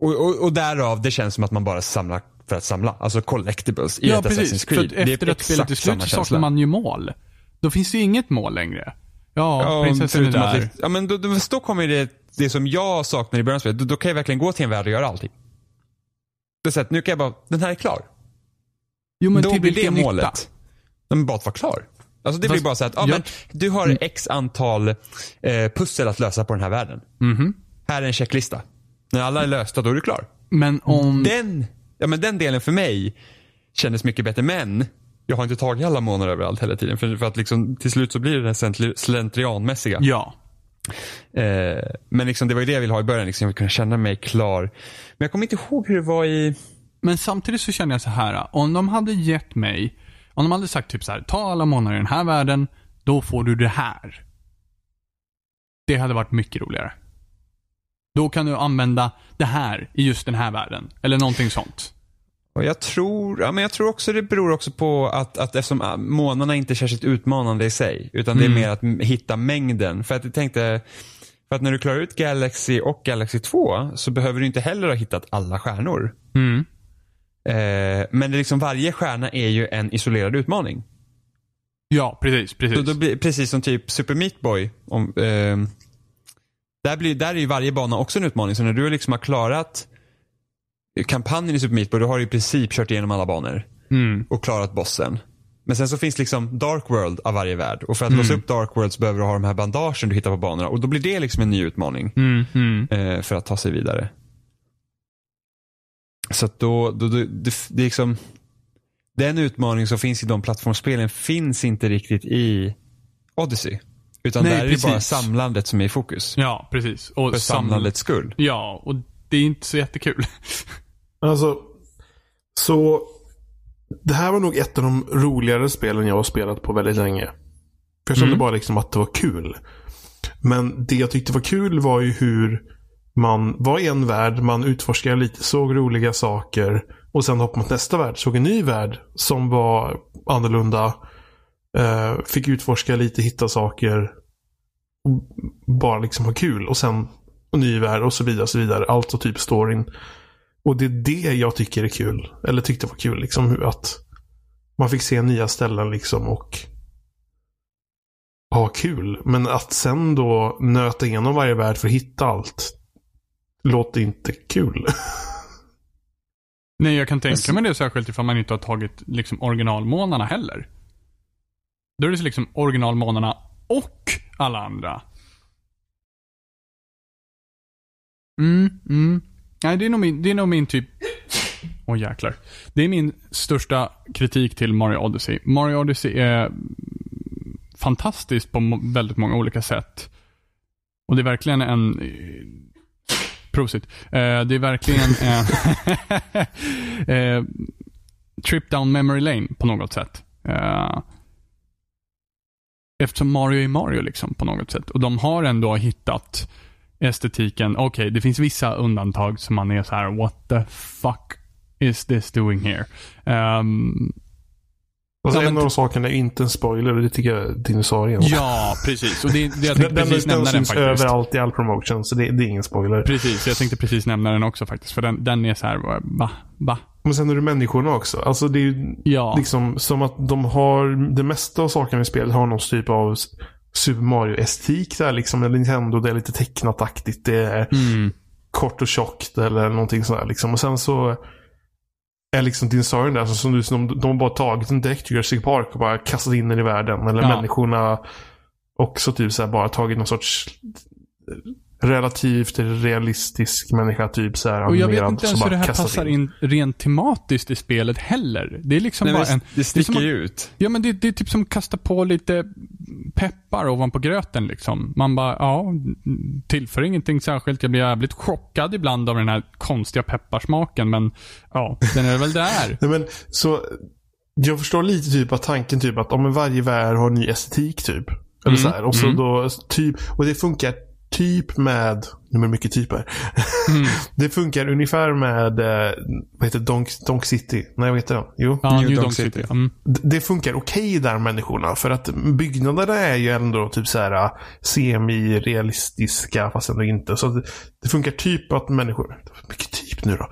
S3: och, och, och därav, det känns som att man bara samlar för att samla. Alltså collectibles i
S2: Ja,
S3: ett
S2: precis.
S3: Assassin's
S2: För
S3: Creed.
S2: att efter att spelet är slut så saknar man ju mål. Då finns det ju inget mål längre. Ja,
S3: Ja,
S2: prinsessan är där.
S3: att Ja, men då, då, då kommer det, det som jag saknar i början av spelet. Då, då kan jag verkligen gå till en värld och göra allting. Det är så att nu kan jag bara, den här är klar.
S2: Jo, men
S3: då
S2: till
S3: blir det
S2: nytta?
S3: målet. Men bara att vara klar. Alltså det
S2: Fast
S3: blir bara så att, ja,
S2: jag-
S3: men du har x antal eh, pussel att lösa på den här världen.
S2: Mhm.
S3: Här är en checklista. När alla är lösta, då är du klar.
S2: Men om...
S3: Den, ja, men den delen för mig kändes mycket bättre. Men jag har inte tagit alla månader överallt hela tiden. För, för att liksom, till slut så blir det det här slentri- slentrianmässiga.
S2: Ja.
S3: Eh, men liksom, det var ju det jag ville ha i början. Liksom, jag vill kunna känna mig klar. Men jag kommer inte ihåg hur det var i...
S2: Men samtidigt så känner jag så här, om de hade gett mig, om de hade sagt typ så här, ta alla månader i den här världen, då får du det här. Det hade varit mycket roligare. Då kan du använda det här i just den här världen. Eller någonting sånt.
S3: Och jag tror, ja, men jag tror också det beror också på att, att eftersom ah, månaderna inte är särskilt utmanande i sig. Utan det är
S2: Mm.
S3: mer att hitta mängden. För att jag tänkte, för att när du klarar ut Galaxy och Galaxy 2 så behöver du inte heller ha hittat alla stjärnor.
S2: Mm.
S3: Eh, men det är liksom varje stjärna är ju en isolerad utmaning.
S2: Ja, precis, precis.
S3: Så då blir, precis som typ Super Meat Boy. Om, ehm, där, blir, där är ju varje bana också en utmaning. Så när du liksom har klarat kampanjen i Super Meat Boy, då har du i princip kört igenom alla banor
S2: mm.
S3: och klarat bossen. Men sen så finns liksom Dark World av varje värld. Och för att låsa upp Dark World så behöver du ha de här bandagen du hittar på banorna. Och då blir det liksom en ny utmaning.
S2: Mm, mm.
S3: eh, för att ta sig vidare. Så att då, då, då det, det är liksom den utmaning som finns i de plattformsspelen finns inte riktigt i Odyssey. Utan
S2: Nej,
S3: där är det bara
S2: precis.
S3: samlandet som är i fokus.
S2: Ja, precis. Och
S3: För
S2: sam-
S3: samlandets skull.
S2: Ja, och det är inte så jättekul.
S1: Alltså, så det här var nog ett av de roligare spelen jag har spelat på väldigt länge. För jag kände
S2: Mm.
S1: bara liksom att det var kul. Men det jag tyckte var kul var ju hur man var i en värld, man utforskade lite, såg roliga saker. Och sen hoppade man till nästa värld, såg en ny värld som var annorlunda. Eh, fick utforska lite, hitta saker. Och bara liksom ha kul. Och sen en ny värld och så vidare. Och så vidare. Alltså typ storyn. Och det är det jag tycker är kul. Eller tyckte var kul. Liksom hur att man fick se nya ställen liksom och ha kul. Men att sen då nöta igenom varje värld för att hitta allt. Låter inte kul.
S2: Nej, jag kan tänka
S1: Alltså-
S2: mig det särskilt ifall man inte har tagit liksom originalmånarna heller. Då är det liksom originalmånarna och alla andra. Mm, mm. Nej, det är nog min, det är nog min typ... Åh jäklar. Det är min största kritik till Mario Odyssey. Mario Odyssey är fantastiskt på väldigt många olika sätt. Och det är verkligen en... Prosit. Eh, det är verkligen en... Eh, trip down memory lane på något sätt. Eh, Eftersom Mario är Mario liksom på något sätt. Och de har ändå hittat estetiken. Okej, det finns vissa undantag som man är så här: what the fuck is this doing here? Ehm,
S1: Alltså
S2: Ja,
S1: en
S2: men-
S1: av sakerna är inte en spoiler. Det tycker jag är dinosaurien.
S2: ja, precis. Och det, det, jag
S1: Den,
S2: tänkte
S1: den,
S2: precis
S1: den
S2: nämna den
S1: syns
S2: faktiskt.
S1: överallt i all promotion. Så det, det är ingen spoiler.
S2: Precis, jag tänkte precis nämna den också faktiskt. För den, den är så här, va? Va?
S1: Men sen är det människorna också. Alltså det är ju
S2: Ja.
S1: liksom som att de har det mesta av sakerna i spelet har någon typ av Super Mario-estetik där liksom. Eller Nintendo, det är lite tecknat-aktigt. Det är
S2: Mm.
S1: kort och tjockt eller någonting sådär liksom. Och sen så är liksom dinosaurien där som du, som de, de har bara tagit en direkt Jurassic Park och bara kastat in den i världen. Eller
S2: Ja.
S1: människorna också typ så bara tagit någon sorts relativt realistisk människa typ så här
S2: Och jag vet inte ens hur det här passar in rent tematiskt i spelet heller. Det är liksom
S3: Nej,
S2: bara
S3: men
S2: en...
S3: det
S2: det är som
S3: sticker
S2: att-
S3: ju ut.
S2: Ja, men det, det är typ som att kasta på lite peppar ovanpå gröten liksom. Man bara, ja, tillför ingenting särskilt. Jag blir jävligt chockad ibland av den här konstiga pepparsmaken, men ja, den är väl där.
S1: Nej, men, så, jag förstår lite typ att tanken typ att om varje värld har en ny estetik typ. Eller
S2: Mm,
S1: så här. Och så
S2: mm.
S1: då, typ, och det funkar typ med, nu är det mycket typer.
S2: Mm.
S1: det funkar ungefär med, eh, vad heter det, Donk, Donk City? Nej, vad heter det? Jo.
S2: Ja,
S3: New
S2: New
S3: Donk
S2: Donk
S3: City.
S2: City. Mm.
S1: Det funkar okej där människorna. För att byggnaderna är ju ändå typ så här eh, semi-realistiska fast ändå inte. Så det, det funkar typ att människor, mycket typ nu då.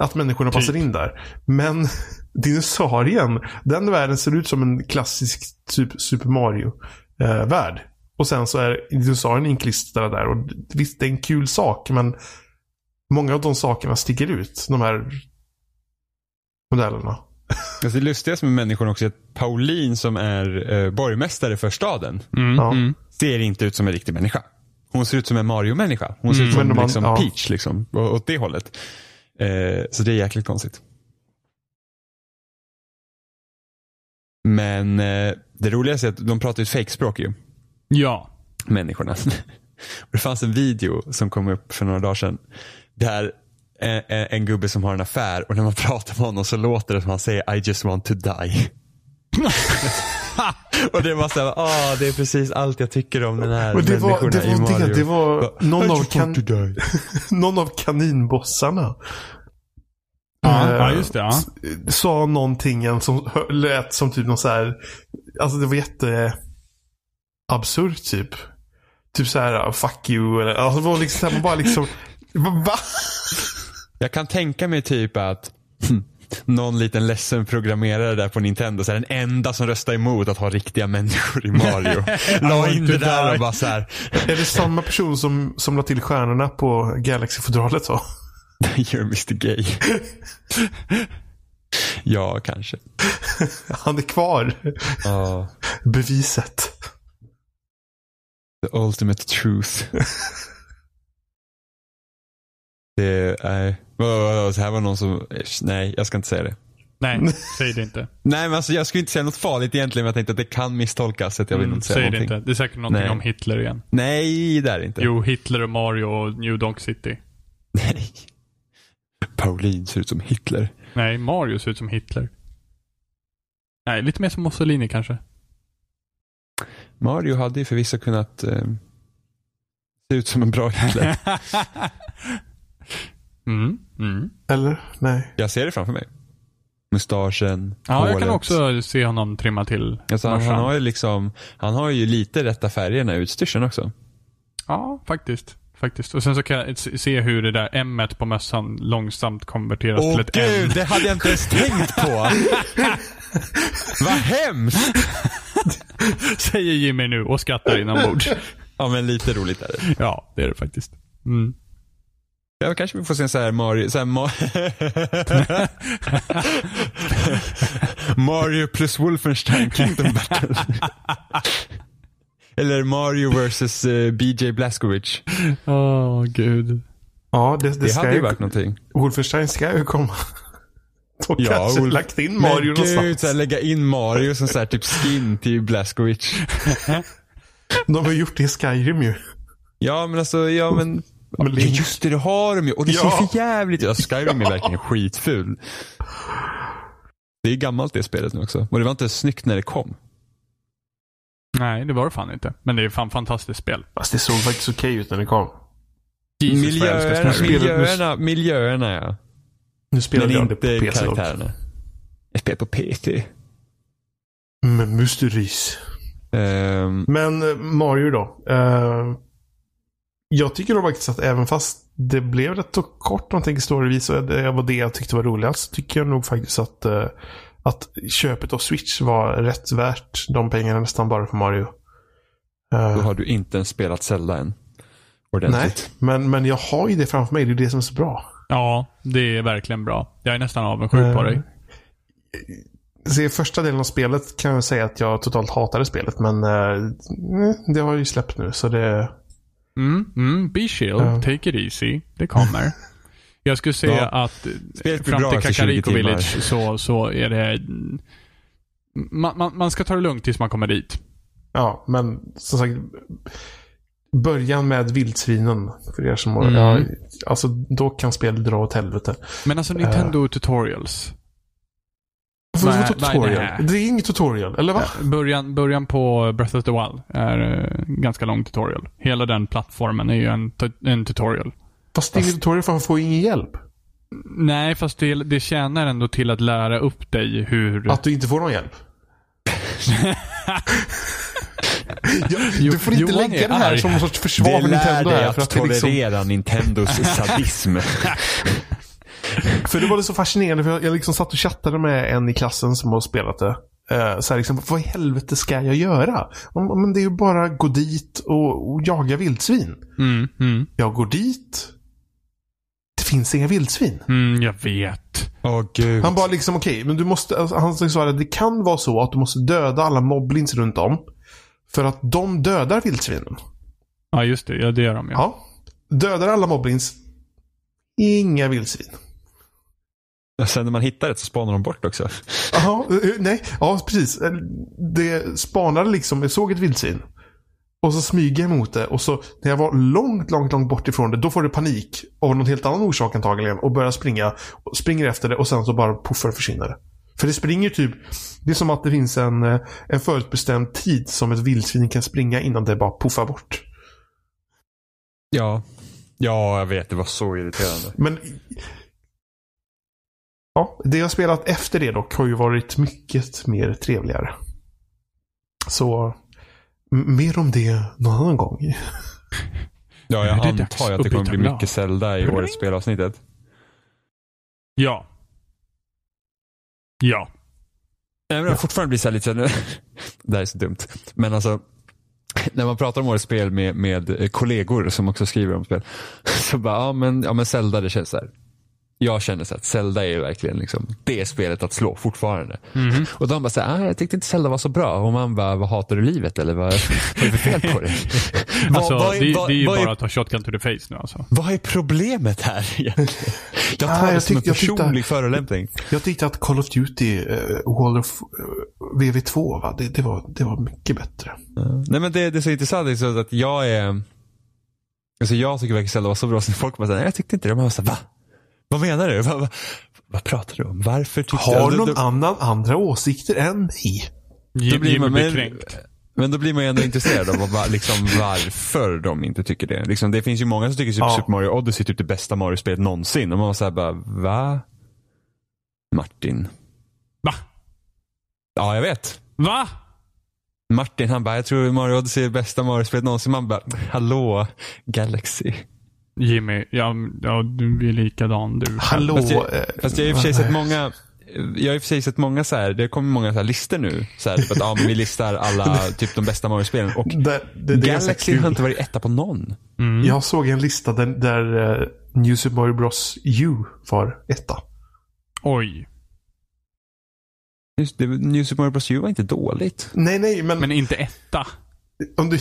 S1: Att människorna
S2: Typ.
S1: passar in där. Men dinosaurien, den världen ser ut som en klassisk typ Super Mario-värld. Och sen så är dinosaurien inklistrad där. Och visst, det är en kul sak men många av de sakerna sticker ut. De här modellerna.
S3: Alltså det lustiga med människorna också är att Pauline som är eh, borgmästare för staden
S2: Mm.
S1: Ja.
S2: Mm.
S3: ser inte ut som en riktig människa. Hon ser ut som en Mario-människa. Hon ser ut som
S1: Men de an-
S3: liksom
S1: ja.
S3: Peach liksom. Åt det hållet. Eh, så det är jäkligt konstigt. Men eh, det roligaste är att de pratar ju ett fejkspråk ju.
S2: Ja.
S3: Människorna. Och det fanns en video som kom upp för några dagar sedan. Där en, en, en gubbe som har en affär och när man pratar med honom så låter det som han säger I just want to die. och det var såhär, ah det är precis allt jag tycker om den här
S1: Men det var,
S3: människorna
S1: det
S3: i
S1: var
S3: Mario.
S1: det. Det var någon
S3: I
S1: av, kan, någon av kaninbossarna.
S2: Ja,
S1: Eh,
S2: ja, just det. Ja.
S1: Sa någonting som lät som typ någon så här. Alltså det var jätte absurt typ. Typ så här fuck you eller alltså det var liksom man bara liksom Va?
S3: Jag kan tänka mig typ att någon liten ledsen programmerare där på Nintendo, så här, den enda som röstar emot att ha riktiga människor i Mario. La in det där och bara så här.
S1: Är det samma person som, som la till stjärnorna på Galaxy-fodralet så?
S3: You're Mr Gay. Ja, kanske.
S1: Han är kvar.
S3: Ja.
S1: Beviset.
S3: The ultimate truth. det är... Vadå, så här var någon som... Nej, jag ska inte säga det.
S2: Nej, säg det inte.
S3: Nej, men alltså jag skulle inte säga något farligt egentligen, men jag tänkte att det kan misstolkas. Att jag vill
S2: Mm,
S3: inte säga
S2: säg det
S3: någonting.
S2: inte. Det är säkert någonting
S3: Nej.
S2: om Hitler igen.
S3: Nej, det är det inte.
S2: Jo, Hitler och Mario och New Donk City.
S3: Nej. Pauline ser ut som Hitler.
S2: Nej, Mario ser ut som Hitler. Nej, lite mer som Mussolini kanske.
S3: Mario hade ju förvisso kunnat eh, se ut som en bra Hitler.
S2: mm, mm.
S1: Eller? Nej.
S3: jag ser det framför mig. Mustaschen,
S2: Ja, jag kan
S3: håret.
S2: också se honom trimma till
S3: Alltså han, han, har ju liksom, han har ju lite rätta färgerna i utstyrseln också.
S2: Ja, faktiskt. Faktiskt. Och sen så kan jag se hur det där M på mössan långsamt konverteras till ett N.
S3: det hade jag inte ens tänkt på. Vad hemskt.
S2: Säger Jimmy nu och skrattar inombords.
S3: Ja men lite roligt är det.
S2: ja, det är det faktiskt. Mm.
S3: Ja, kanske vi får se en så här Mario, så här Ma Mario plus Wolfenstein Kingdom Battle. Eller Mario vs uh, BJ Blazkowicz.
S2: Åh, gud.
S1: Ja, det, det,
S3: Det
S1: ska
S3: hade ju
S1: ju...
S3: varit någonting.
S1: Wolfenstein ska ju komma. De kanske
S3: Wolf-
S1: lagt in Mario
S3: Men gud,
S1: någonstans.
S3: så här, lägga in Mario som så här, typ skin till Blazkowicz.
S1: De har gjort det i Skyrim ju.
S3: Ja men alltså, ja men.
S1: Men
S3: Ja, just det, det har de ju. Och det
S1: Ja.
S3: ser för jävligt ut. Alltså, Skyrim är verkligen skitful. Det är gammalt det spelet nu också. Och det var inte snyggt när det kom.
S2: Nej, det var det fan inte. Men det är fan fantastiskt spel.
S1: Fast det såg faktiskt okej ut när det kom.
S2: Jesus,
S3: Miljöerna, miljöerna, miljöerna ja.
S1: Nu spelade
S3: Men
S1: jag det på PC
S3: karaktärerna. Jag spelar på PT.
S1: Men Mysteries.
S3: Um,
S1: Men eh, Mario då. Eh, jag tycker nog faktiskt att även fast det blev rätt så kort om man tänker storyvis och det var det jag tyckte var roligast. Tycker jag nog faktiskt att, eh, att köpet av Switch var rätt värt de pengarna nästan bara för Mario. Eh,
S3: då har du inte ens spelat Zelda än.
S1: nej,
S3: Ordentligt.
S1: men, men jag har ju det framför mig. Det är det som är så bra.
S2: Ja, det är verkligen bra. Jag är nästan avundsjuk på
S1: Eh,
S2: dig.
S1: Se, första delen av spelet kan jag säga att jag totalt hatade spelet. Men eh, det har ju släppt nu. Så det...
S2: Mm, mm, be chill,
S1: Ja.
S2: take it easy. Det kommer. Jag skulle säga
S3: Ja.
S2: att
S3: blir
S2: fram till
S3: efter 20
S2: Kakariko. Village så, så är det... Man, man, man ska ta det lugnt tills man kommer dit.
S1: Ja, men som sagt. Början med vildsvinen. För er som har...
S2: Mm.
S1: Ja, alltså, då kan spelet dra åt helvete.
S2: Men alltså Nintendo Tutorials.
S1: Vad
S2: Nej,
S1: är tutorial?
S2: nej, nej.
S1: Det är inget tutorial, eller va?
S2: Början, början på Breath of the Wild är eh, ganska lång tutorial. Hela den plattformen är ju en, en tutorial.
S1: Fast det är inget tutorial för man får ingen hjälp.
S2: Nej, fast det, det tjänar ändå till att lära upp dig hur...
S1: Att du inte får någon hjälp. ja, du får inte
S2: Johan
S1: lägga det här
S2: arg.
S1: som någon sorts försvar för Nintendo här. För att det, liksom,
S3: tolerera Nintendos sadism.
S1: för det var det så fascinerande. För jag, jag liksom satt och chattade med en i klassen som har spelat det. Uh, så här liksom, vad i helvete ska jag göra? Men det är ju bara gå dit och, och jaga vildsvin.
S2: Mm, mm,
S1: Jag går dit. Det finns inga vildsvin.
S2: mm, jag vet.
S3: Gud.
S1: Han bara liksom, okej, men du måste, alltså, han sa att det kan vara så att du måste döda alla moblins runt om. För att de dödar vildsvinen.
S2: Ja, just det. Ja, det gör de ju.
S1: Ja. Dödar alla moblins. Inga vildsvin.
S3: Sen när man hittar det så spanar de bort också.
S1: Jaha, eh, nej. Ja, precis. Eh, Det spanade liksom, jag såg ett vildsvin. Och så smyger jag emot det och så när jag var långt, långt, långt bort ifrån det, då får det panik. Av någon helt annan orsak antagligen. Och börjar springa. Och springer efter det och sen så bara puffar försvinner det. För det springer typ, det är som att det finns en, eh, en förutbestämd tid som ett vildsvin kan springa innan det bara puffar bort.
S3: Ja. Ja, jag vet. Det var så irriterande.
S1: Men Ja, det jag spelat efter det dock har ju varit mycket mer trevligare. Så mer om det någon annan gång.
S3: Ja, jag antar att det kommer bli mycket Zelda i årets spelavsnittet.
S2: Ja. Ja.
S3: Jag men fortfarande blir så här lite så Det här är så dumt. Men alltså, när man pratar om årets spel med, med kollegor som också skriver om spel. Så bara, ja men, ja men Zelda det känns så här jag känner så att Zelda är verkligen liksom det spelet att slå fortfarande.
S2: Mhm.
S3: Och de bara så här, ah, jag tyckte inte Zelda var så bra. Och man bara, vad hatar du livet eller vad, vad är det för fel på dig?
S2: Alltså,
S3: vad är-
S2: det,
S3: vad-
S2: det är ju bara att ta shotgun to the face nu alltså.
S3: Vad är problemet här? Jag tar
S1: Ah,
S3: det som en
S1: tyckte- jag tyckte-
S3: personlig förolämpning.
S1: Jag tyckte att Call of Duty uh, World of eh, VV2, va? Det, det, var, det var mycket bättre.
S3: Nej men det, det är så intressant, det är så att jag är Alltså jag tycker verkligen Zelda var så bra, så folk bara såhär, nej jag tyckte inte det. Man bara såhär, va? Vad menar du? Va, va, vad pratar du om? Varför tyckte
S1: Har
S3: Alltså,
S1: någon
S3: då-
S1: annan andra åsikter än mig?
S3: då blir man, men, men då blir man ju ändå intresserad av vad- liksom, varför de inte tycker det. Liksom, det finns ju många som tycker Super,
S1: Ja.
S3: Super Mario Odyssey är typ det bästa Mario-spelet någonsin. Och man var såhär bara, va? Martin.
S2: Va?
S3: Ja, jag vet.
S2: Va?
S3: Martin han bara, jag tror Mario Odyssey är det bästa Mario-spelet någonsin. Man bara, hallå, Galaxy.
S2: Jimmy, ja, ja du är likadan du.
S1: Hallå?
S3: Fast jag,
S1: eh,
S3: fast jag har i och för sig sett många jag har i och för sig sett många så här, det kommer många så här listor nu. Så här, typ att, ja, men vi listar alla typ de bästa Mario-spelen. Och
S1: Det, det, det
S3: Galaxy har inte varit etta på någon.
S2: Mm.
S1: Jag såg en lista där, där eh, New Super Mario Bros U var etta.
S2: Oj.
S3: Just det, New Super Mario Bros U var inte dåligt.
S1: Nej, nej, men,
S2: Men inte etta.
S1: om du...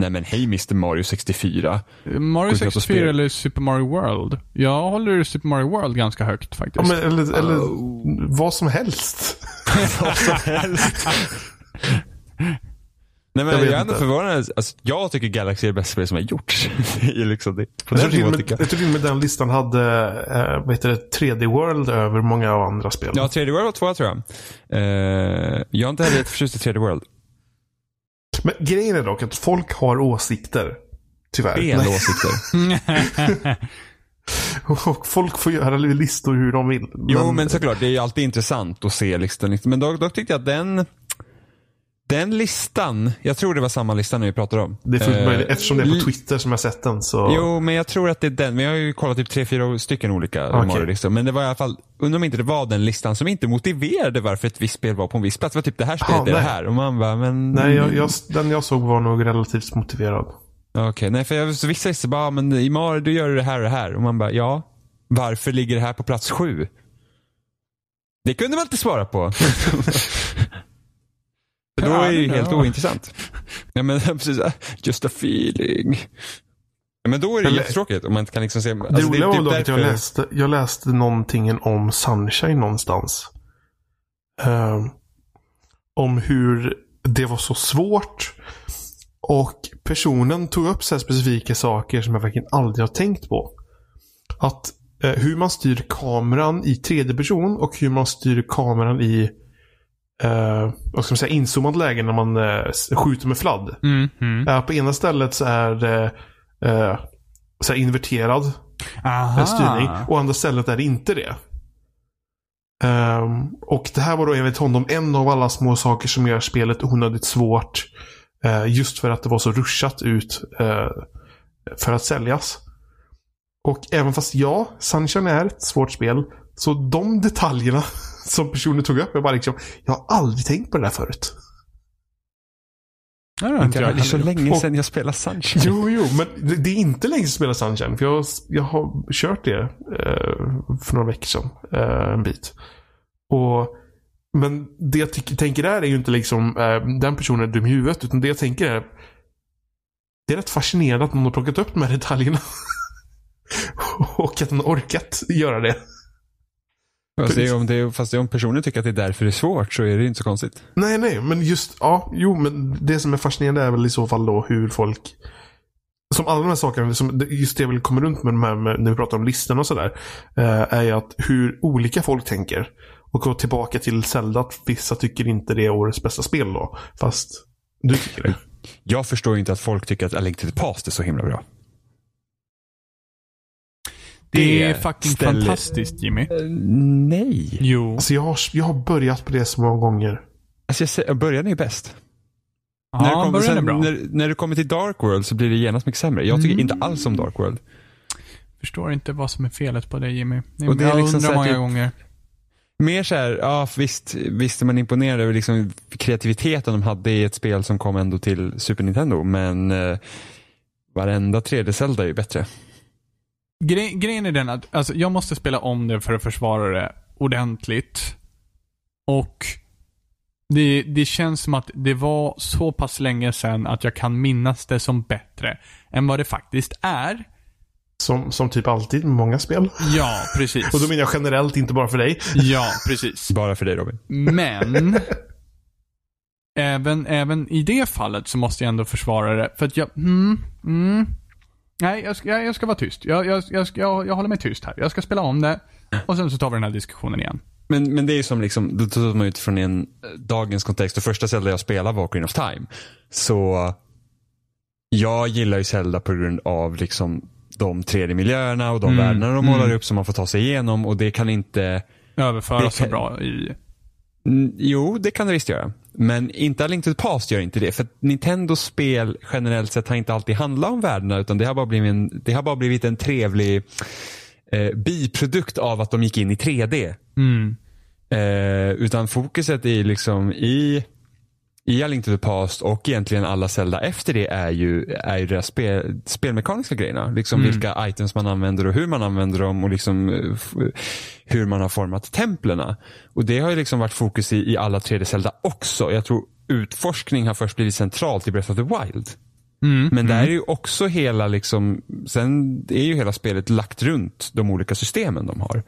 S3: Nej men hej Mr Mario 64.
S2: Mario
S3: Gå ut och
S2: 64
S3: spela.
S2: eller Super Mario World? Jag håller Super Mario World ganska högt faktiskt.
S1: Ja, men, eller eller
S3: Oh.
S1: vad som helst.
S3: Vad som helst. Nej men
S1: Jag
S3: jag, är ändå förvånad. Alltså, jag tycker Galaxy är det bästa spelet som har gjorts. liksom det. På
S1: Jag tror med,
S3: tycker jag.
S1: jag tror till och med den listan hade eh, vad heter det, 3D World över många av andra spel.
S3: Ja, 3D World var tvåa tror jag. Eh, jag är inte heller jätteförtjust i 3D World.
S1: Men grejen är dock att folk har åsikter. Tyvärr.
S3: Fel åsikter.
S1: Och folk får göra listor hur de vill.
S3: Jo, men såklart. Det är ju alltid intressant att se listan. Men dock, dock tyckte jag att den, den listan, jag tror det var samma lista nu vi pratade om.
S1: Det är fullt
S3: Eh,
S1: möjligt. Eftersom det är på Twitter som jag sett den så...
S3: Jo, men jag tror att det är den. Men jag har ju kollat typ tre, fyra stycken olika
S1: Okej.
S3: Mario-listor. Men det var i alla fall, undrar om inte det var den listan som inte motiverade varför ett visst spel var på en viss plats. Det var typ det här spelet
S1: Ja,
S3: är det här. Och man bara, men...
S1: Nej, jag, jag, den jag såg var nog relativt motiverad.
S3: Okej, nej för jag, så vissa listor bara, "Ah, men i Mario du gör det här och det här. Och man bara, ja. Varför ligger det här på plats sju? Det kunde man inte svara på. För då är det ju helt
S2: ja.
S3: ointressant. Ja men precis, ah, just a feeling. Ja, men då är det
S1: Eller-
S3: jättetråkigt om man inte kan liksom se.
S1: Det
S3: Alltså,
S1: roliga
S3: är
S1: var dock att jag läste, jag läste någonting om Sunshine någonstans. Ehm, om hur det var så svårt. Och personen tog upp så här specifika saker som jag verkligen aldrig har tänkt på. Att eh, hur man styr kameran i tredje person och hur man styr kameran i eh, vad ska man säga, inzoomad läge när man eh, skjuter med fladd.
S2: Mm, mm.
S1: Eh, på ena stället så är det eh, så här inverterad
S2: Aha.
S1: en styrning. Och andra stället är det inte det. Ehm, och det här var då enligt honom en av alla små saker som gör spelet onödigt svårt. eh, just för att det var så ruschat ut eh, för att säljas. Och även fast ja, Sunshine är ett svårt spel. Så de detaljerna som personen tog upp, jag bara liksom, jag har aldrig tänkt på det där förut.
S2: Det har inte jag
S3: Det är så
S2: heller gjort.
S3: länge sedan jag spelade Sunshine.
S1: Jo, jo, men det, det är inte länge sedan jag spelade Sunshine. För jag, jag har kört det eh, för några veckor sedan. Eh, en bit. Och, men det jag tycker, tänker där är ju inte liksom eh, den personen är dum i huvudet. Utan det jag tänker är det är rätt fascinerande att någon har plockat upp de här detaljerna. och att den orkat göra det.
S3: Fast, det om det fast det om personen tycker att det är därför det är svårt så är det inte så konstigt.
S1: Nej, nej, men just, ja, jo, men det som är fascinerande är väl i så fall då hur folk som alla de här sakerna, som, just det jag vill komma runt med, de här, med när vi pratar om listorna och sådär. Eh, är ju att hur olika folk tänker. Och gå tillbaka till Zelda, att vissa tycker inte det är årets bästa spel då. Fast du tycker det.
S3: Jag förstår inte att folk tycker att A Link to the Past är så himla bra.
S2: Det är
S3: Det
S2: fucking
S3: ställer-
S2: fantastiskt Jimmy.
S3: nej.
S2: Jo.
S1: Alltså jag har, jag har börjat på det så många gånger.
S3: Alltså jag säger, början är ju bäst. när, det
S2: Ja,
S3: kommer,
S2: början är
S3: sen,
S2: bra.
S3: när, när du kommer till Dark World så blir det genast mycket sämre. Jag tycker
S2: Mm.
S3: inte alls om Dark World.
S2: Förstår inte vad som är felet på dig Jimmy.
S3: Och det är
S2: jag
S3: liksom
S2: undrar många
S3: typ-
S2: gånger.
S3: Mer så här, ja visst, visst är man imponerad över liksom kreativiteten de hade i ett spel som kom ändå till Super Nintendo, men eh, varenda 3D Zelda är ju bättre.
S2: Gre grejen är den att alltså, jag måste spela om det för att försvara det ordentligt. Och det, det känns som att det var så pass länge sedan att jag kan minnas det som bättre än vad det faktiskt är.
S1: Som, som typ alltid med många spel.
S2: Ja, precis.
S1: Och då menar jag generellt, inte bara för dig.
S2: Ja, precis.
S3: Bara för dig Robin.
S2: Men även, även i det fallet så måste jag ändå försvara det. För att jag, mm, mm, nej, jag ska, jag, ska vara tyst. Jag, jag, jag, ska- jag, jag håller mig tyst här. Jag ska spela om det och sen så tar vi den här diskussionen igen.
S3: Men, men det är som liksom, då tar man utifrån en eh, dagens kontext. Det första Zelda jag spelade var Ocarina of Time. Så jag gillar ju Zelda på grund av liksom de 3D-miljöerna och de
S2: Mm,
S3: världarna de
S2: mm.
S3: målar upp som man får ta sig igenom och det kan inte
S2: Överföra
S3: Det
S2: så bra i...
S3: Mm, Jo, det kan det visst göra. Men inte A Link to the Past gör inte det. För Nintendos spel generellt sett har inte alltid handlat om världarna utan det har bara blivit en, det har bara blivit en trevlig eh, biprodukt av att de gick in i 3D.
S2: Mm.
S3: Eh, utan fokuset är liksom i, i A Link to the Past och egentligen alla Zelda efter det är ju, är ju deras spel, spelmekaniska grejerna. Liksom
S2: Mm.
S3: vilka items man använder och hur man använder dem och liksom eh, hur man har format templerna. Och det har ju liksom varit fokus i, i alla 3D Zelda också. Jag tror utforskning har först blivit centralt i Breath of the Wild.
S2: Mm.
S3: Men där är ju också hela liksom, sen är ju hela spelet lagt runt de olika systemen de har.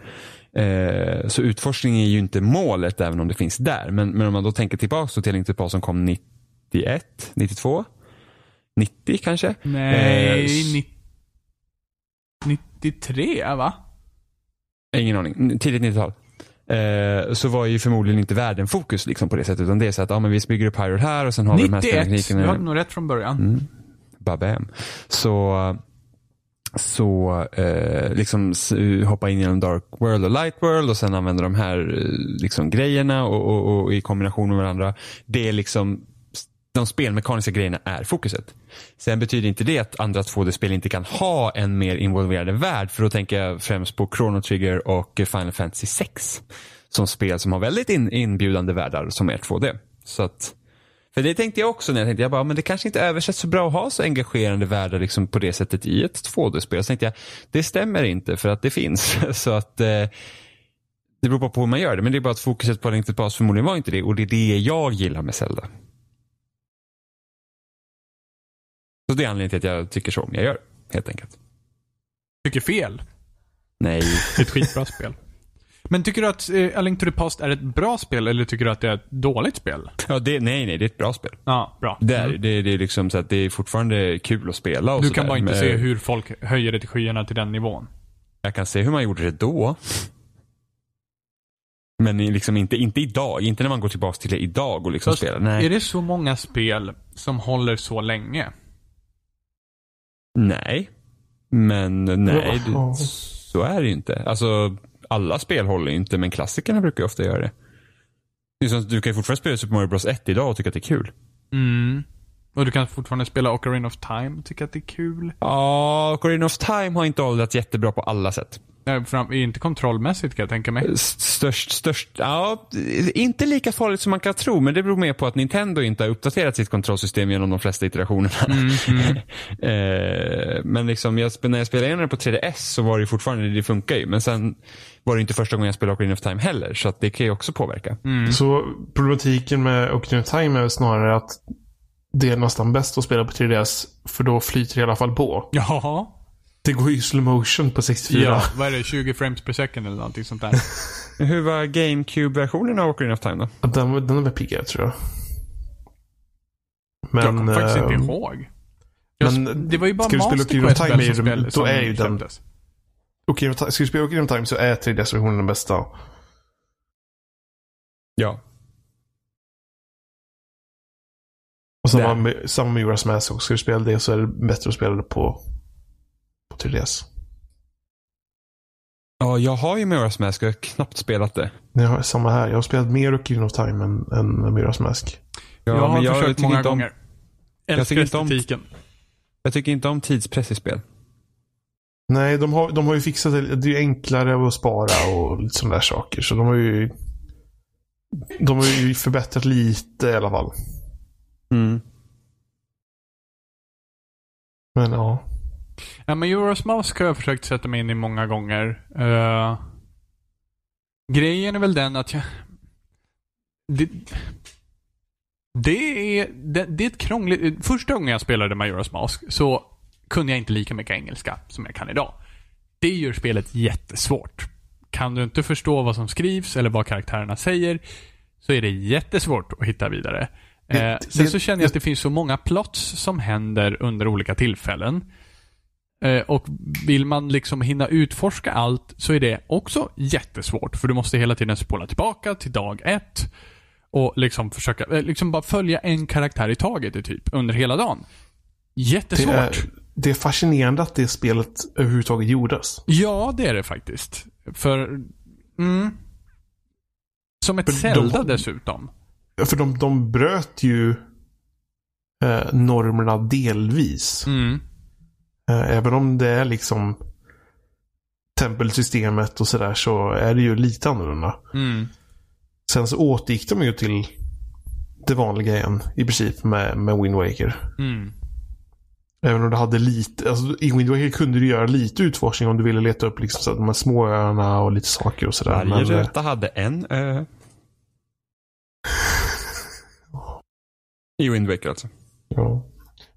S3: Eh, så utforskning är ju inte målet även om det finns där. Men, men om man då tänker tillbaka till Past som kom 91, 92, 90 kanske?
S2: Nej,
S3: Eh,
S2: ni- 93 va?
S3: Ingen aning. Tidigt 90-tal. Eh, så var ju förmodligen inte världen fokus liksom på det sättet. Utan det är så att ja, men vi bygger upp Hyrule här och sen har vi de här
S2: 91. Du hade nog rätt från början.
S3: Mm. Babam. Så, så eh, liksom hoppa in genom Dark World och Light World och sen använda de här eh, liksom, grejerna och, och, och i kombination med varandra. Det är liksom de spelmekaniska grejerna är fokuset. Sen betyder inte det att andra 2D-spel inte kan ha en mer involverad värld. För då tänker jag främst på Chrono Trigger och Final Fantasy 6. Som spel som har väldigt in, inbjudande världar som är 2D. Så att, för det tänkte jag också när jag tänkte, jag bara, men det kanske inte översätts så bra att ha så engagerande världar liksom på det sättet i ett 2D-spel. Så tänkte jag, det stämmer inte för att det finns. så att eh, det beror bara på hur man gör det. Men det är bara att fokuset på Link to the Past förmodligen var inte det. Och det är det jag gillar med Zelda. Så det är anledningen till att jag tycker så om jag gör, helt enkelt.
S2: Tycker fel.
S3: Nej.
S2: Det är ett skitbra spel. Men tycker du att eh, A Link to the Past är ett bra spel eller tycker du att det är ett dåligt spel?
S3: Ja, det, nej, nej, det är ett bra spel.
S2: Ja, bra.
S3: Det är,
S2: Mm.
S3: det, det är liksom så att det är fortfarande kul att spela och
S2: Du kan
S3: där,
S2: bara inte
S3: men
S2: se hur folk höjer det till skyarna till den nivån.
S3: Jag kan se hur man gjorde det då. Men liksom inte, inte idag. Inte när man går tillbaka till det idag och liksom
S2: Fast
S3: spelar. Nej.
S2: Är det så många spel som håller så länge?
S3: nej. Men nej,
S1: Ja.
S3: det, så är det ju inte. Alltså, alla spel håller inte, men klassikerna brukar ju ofta göra det. det som, du kan ju fortfarande spela Super Mario Bros 1 idag och tycka att det är kul.
S2: Mm. Och du kan fortfarande spela Ocarina of Time och tycka att det är kul.
S3: Ja, Ocarina of Time har inte åldrats jättebra på alla sätt.
S2: Nej, fram, inte kontrollmässigt kan jag tänka mig.
S3: Störst, störst, ja, inte lika farligt som man kan tro, men det beror mer på att Nintendo inte har uppdaterat sitt kontrollsystem genom de flesta iterationerna.
S2: Mm, mm.
S3: Eh, men liksom, jag, när jag spelade igenom det på 3DS så var det fortfarande, det funkar ju. Men sen var det inte första gången jag spelade Ocarina of Time heller, så att det kan ju också påverka.
S2: Mm.
S1: Så problematiken med Ocarina of Time är snarare att det är nästan bäst att spela på 3DS. För då flyter det i alla fall på.
S2: Jaha.
S1: Det går ju slow motion på 64.
S2: Ja, vad är det? 20 frames per second eller någonting sånt där?
S3: Hur var GameCube-versionen av Ocarina of Time då?
S1: Den, den är väl piggare tror jag. Men,
S2: jag kommer faktiskt inte
S1: eh,
S2: ihåg. Jag,
S1: men
S2: det var ju bara Master Quest
S1: Time
S2: väl
S1: är
S2: som
S1: ju-
S2: spel
S1: då är ju den-
S2: släpptes.
S1: Ocarina of Time, ska du spela Ocarina of Time så är 3DS-versionen den bästa.
S3: Ja.
S1: Och samma med, samma med Majora's Mask också. Ska du spela det så är det bättre att spela det på, på 3DS.
S3: Ja, jag har ju Majora's Mask och jag har knappt spelat det.
S1: Jag har samma här. Jag har spelat mer Ocarina of Time än, än Majora's Mask.
S3: Ja,
S2: jag har
S3: men
S2: försökt
S3: tycker
S2: många
S3: inte om-
S2: gånger.
S3: jag
S2: Älskar
S3: tycker inte om-
S2: estetiken.
S3: Jag tycker inte om tidspress i spel.
S1: Nej, de har, de har ju fixat det. Det är ju enklare att spara och lite sådana där saker. Så de har ju de har ju förbättrat lite i alla fall.
S3: Mm.
S1: Men ja.
S2: Ja, men Euros Mask har jag försökt sätta mig in i många gånger. Uh, grejen är väl den att jag... Det, det, är, det, det är ett krångligt... Första gången jag spelade Majora's Mask så kunde jag inte lika mycket engelska som jag kan idag. Det gör spelet jättesvårt. Kan du inte förstå vad som skrivs eller vad karaktärerna säger så är det jättesvårt att hitta vidare. Eh, sen så känner jag att det finns så många plots som händer under olika tillfällen. Eh, och vill man liksom hinna utforska allt så är det också jättesvårt. För du måste hela tiden spola tillbaka till dag ett. Och liksom försöka, eh, liksom bara följa en karaktär i taget typ under hela dagen. Jättesvårt.
S1: Det är, fascinerande att det spelet överhuvudtaget gjordes.
S2: Ja, det är det faktiskt. För, mm. Som ett för Zelda de, dessutom.
S1: För de, de bröt ju eh, normerna delvis.
S2: Mm.
S1: Eh, även om det är liksom tempelsystemet och sådär så är det ju lite annorlunda.
S2: Mm.
S1: Sen så återgick de ju till det vanliga igen i princip med, med Wind Waker.
S2: Mm.
S1: Även om du hade lite, alltså i Wind Waker kunde du göra lite utforskning om du ville leta upp liksom så de här små öarna och lite saker och sådär.
S3: Varje Men, röta hade en ö. I Wind Waker alltså.
S1: Ja.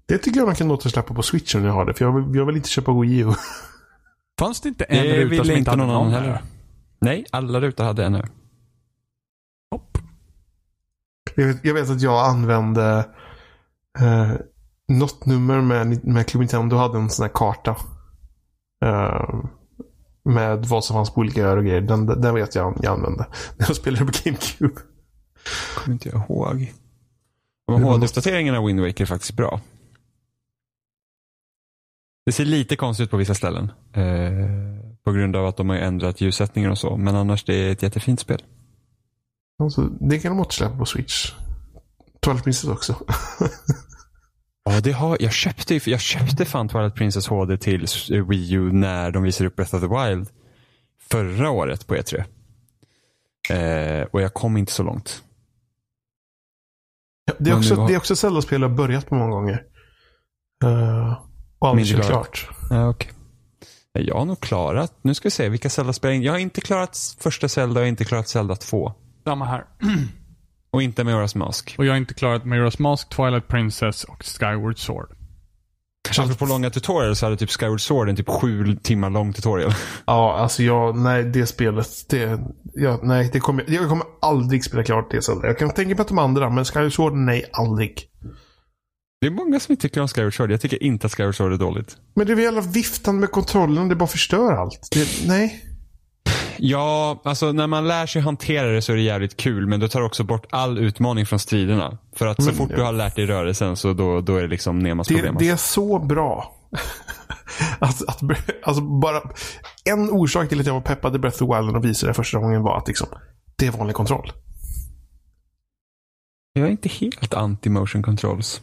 S1: Det tycker jag man kan återsläppa på Switch om jag har det. För jag vill, jag vill inte köpa Wii U.
S2: Fanns det inte en det ruta som inte hade någon, någon heller?
S3: Nej, alla rutor hade en ö.
S1: Jag vet, jag vet att jag använde eh, något nummer med, med Club Nintendo hade en sån här karta. Uh, med vad som fanns på olika öar och grejer. Den, den vet jag jag använde. När jag spelade på GameCube.
S3: Kommer inte jag ihåg. HD-uppdateringen av Wind Waker är faktiskt bra. Det ser lite konstigt ut på vissa ställen. Eh, på grund av att de har ändrat ljussättningen och så. Men annars det är ett jättefint spel.
S1: Alltså, det kan de återsläppa på Switch. Twilight Princess också.
S3: Ja, det har, jag, köpte, jag köpte fan Twilight Princess HD till Wii U när de visade upp Breath of the Wild förra året på E3. Eh, och jag kom inte så långt.
S1: Ja, det, är också, har... det är också Zelda-spel jag har börjat på många gånger. Uh, och aldrig kört klart.
S3: Ja, okay. Jag har nog klarat, nu ska vi se vilka Zelda-spel. Jag har inte klarat första Zelda och inte klarat Zelda 2.
S2: Samma här.
S3: Och inte Majora's Mask.
S2: Och jag har inte klarat Majora's Mask, Twilight Princess och Skyward Sword.
S3: Kanske på långa tutorials så hade typ Skyward Sword en typ sju timmar lång tutorial.
S1: Ja, alltså jag, nej det spelet, det, ja, nej, det kommer, jag kommer aldrig spela klart det Zelda. Jag kan tänka på de andra, men Skyward Sword, nej, aldrig.
S3: Det är många som inte tycker om Skyward Sword. Jag tycker inte att Skyward Sword är dåligt.
S1: Men det är väl jävla viftan med kontrollen, det bara förstör allt. Det, nej.
S3: Ja, alltså när man lär sig hantera det så är det jävligt kul. Men du tar också bort all utmaning från striderna. För att så men, fort ja. du har lärt dig rörelsen så då, då är det liksom Nemas
S1: det,
S3: problem.
S1: Det är så bra. att, att, alltså bara, en orsak till att jag var peppad i Breath of the Wild och visade det första gången var att liksom, det är vanlig kontroll.
S3: Jag är inte helt anti-motion controls.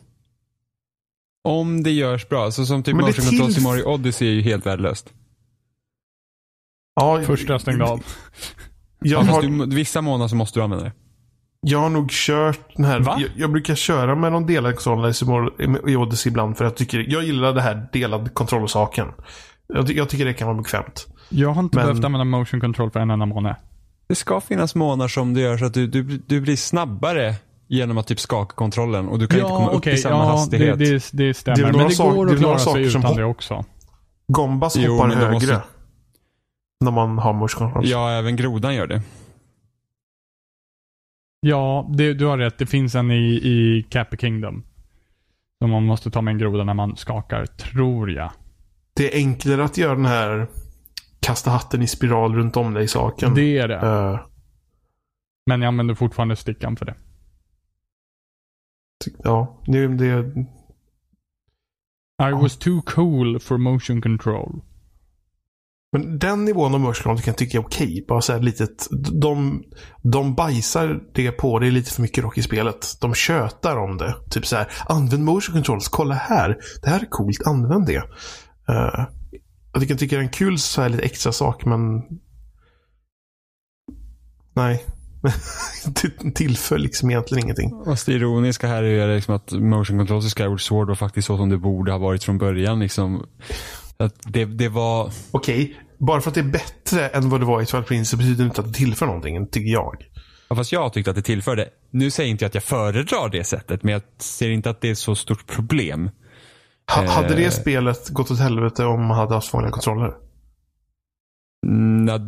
S3: Om det görs bra. Så som typ motion controls i Mario Odyssey är ju helt värdelöst.
S2: Ja, Första jag stängde av.
S3: Jag har, du, vissa månader så måste du använda det.
S1: Jag har nog kört den här. Jag, jag, brukar köra med de delade kontrollerna i Odyssey ibland. För jag, tycker, jag gillar det här delad kontroll-saken. Jag, jag, tycker det kan vara bekvämt.
S2: Jag har inte Men... behövt använda motion control för en enda månad.
S3: Det ska finnas månader som det gör så att du, du, du blir snabbare genom att typ skaka kontrollen. Och du kan ja, inte komma okay, upp i samma
S2: ja,
S3: hastighet.
S2: Det, det, det stämmer. Det Men det går att klara sig utan det också.
S1: Gombas hoppar högre. Måste... När man har motion
S3: Ja, även grodan gör det.
S2: Ja, det, du har rätt. Det finns en i, i Cappy Kingdom. Som man måste ta med en groda när man skakar, tror jag.
S1: Det är enklare att göra den här kasta hatten i spiral runt om dig saken.
S2: Det är det. Uh, Men jag använder fortfarande stickan för det.
S1: Ja, det, det...
S2: I was too cool for motion control.
S1: Men den nivån av motion kan jag tycka är okej. Bara så här litet. De, de bajsar det på. Det är lite för mycket rock i spelet. De tjötar om det. Typ så här. Använd motion controls. Kolla här. Det här är coolt. Använd det. Uh, jag tycker, det är en kul så här lite extra sak men... Nej. det tillför liksom egentligen ingenting.
S3: Fast det ironiska här är liksom att motion controls i Skyward Sword var faktiskt så som det borde ha varit från början. Liksom att det, det var...
S1: Okej, bara för att det är bättre än vad det var i Twilight Princess betyder det inte att det tillför någonting, tycker jag.
S3: Ja, fast jag tyckte att det tillförde. Nu säger inte jag att jag föredrar det sättet, men jag ser inte att det är så stort problem.
S1: Ha,
S3: Eh.
S1: Hade det spelet gått åt helvete om man hade haft vanliga kontroller?
S3: Mm, ja,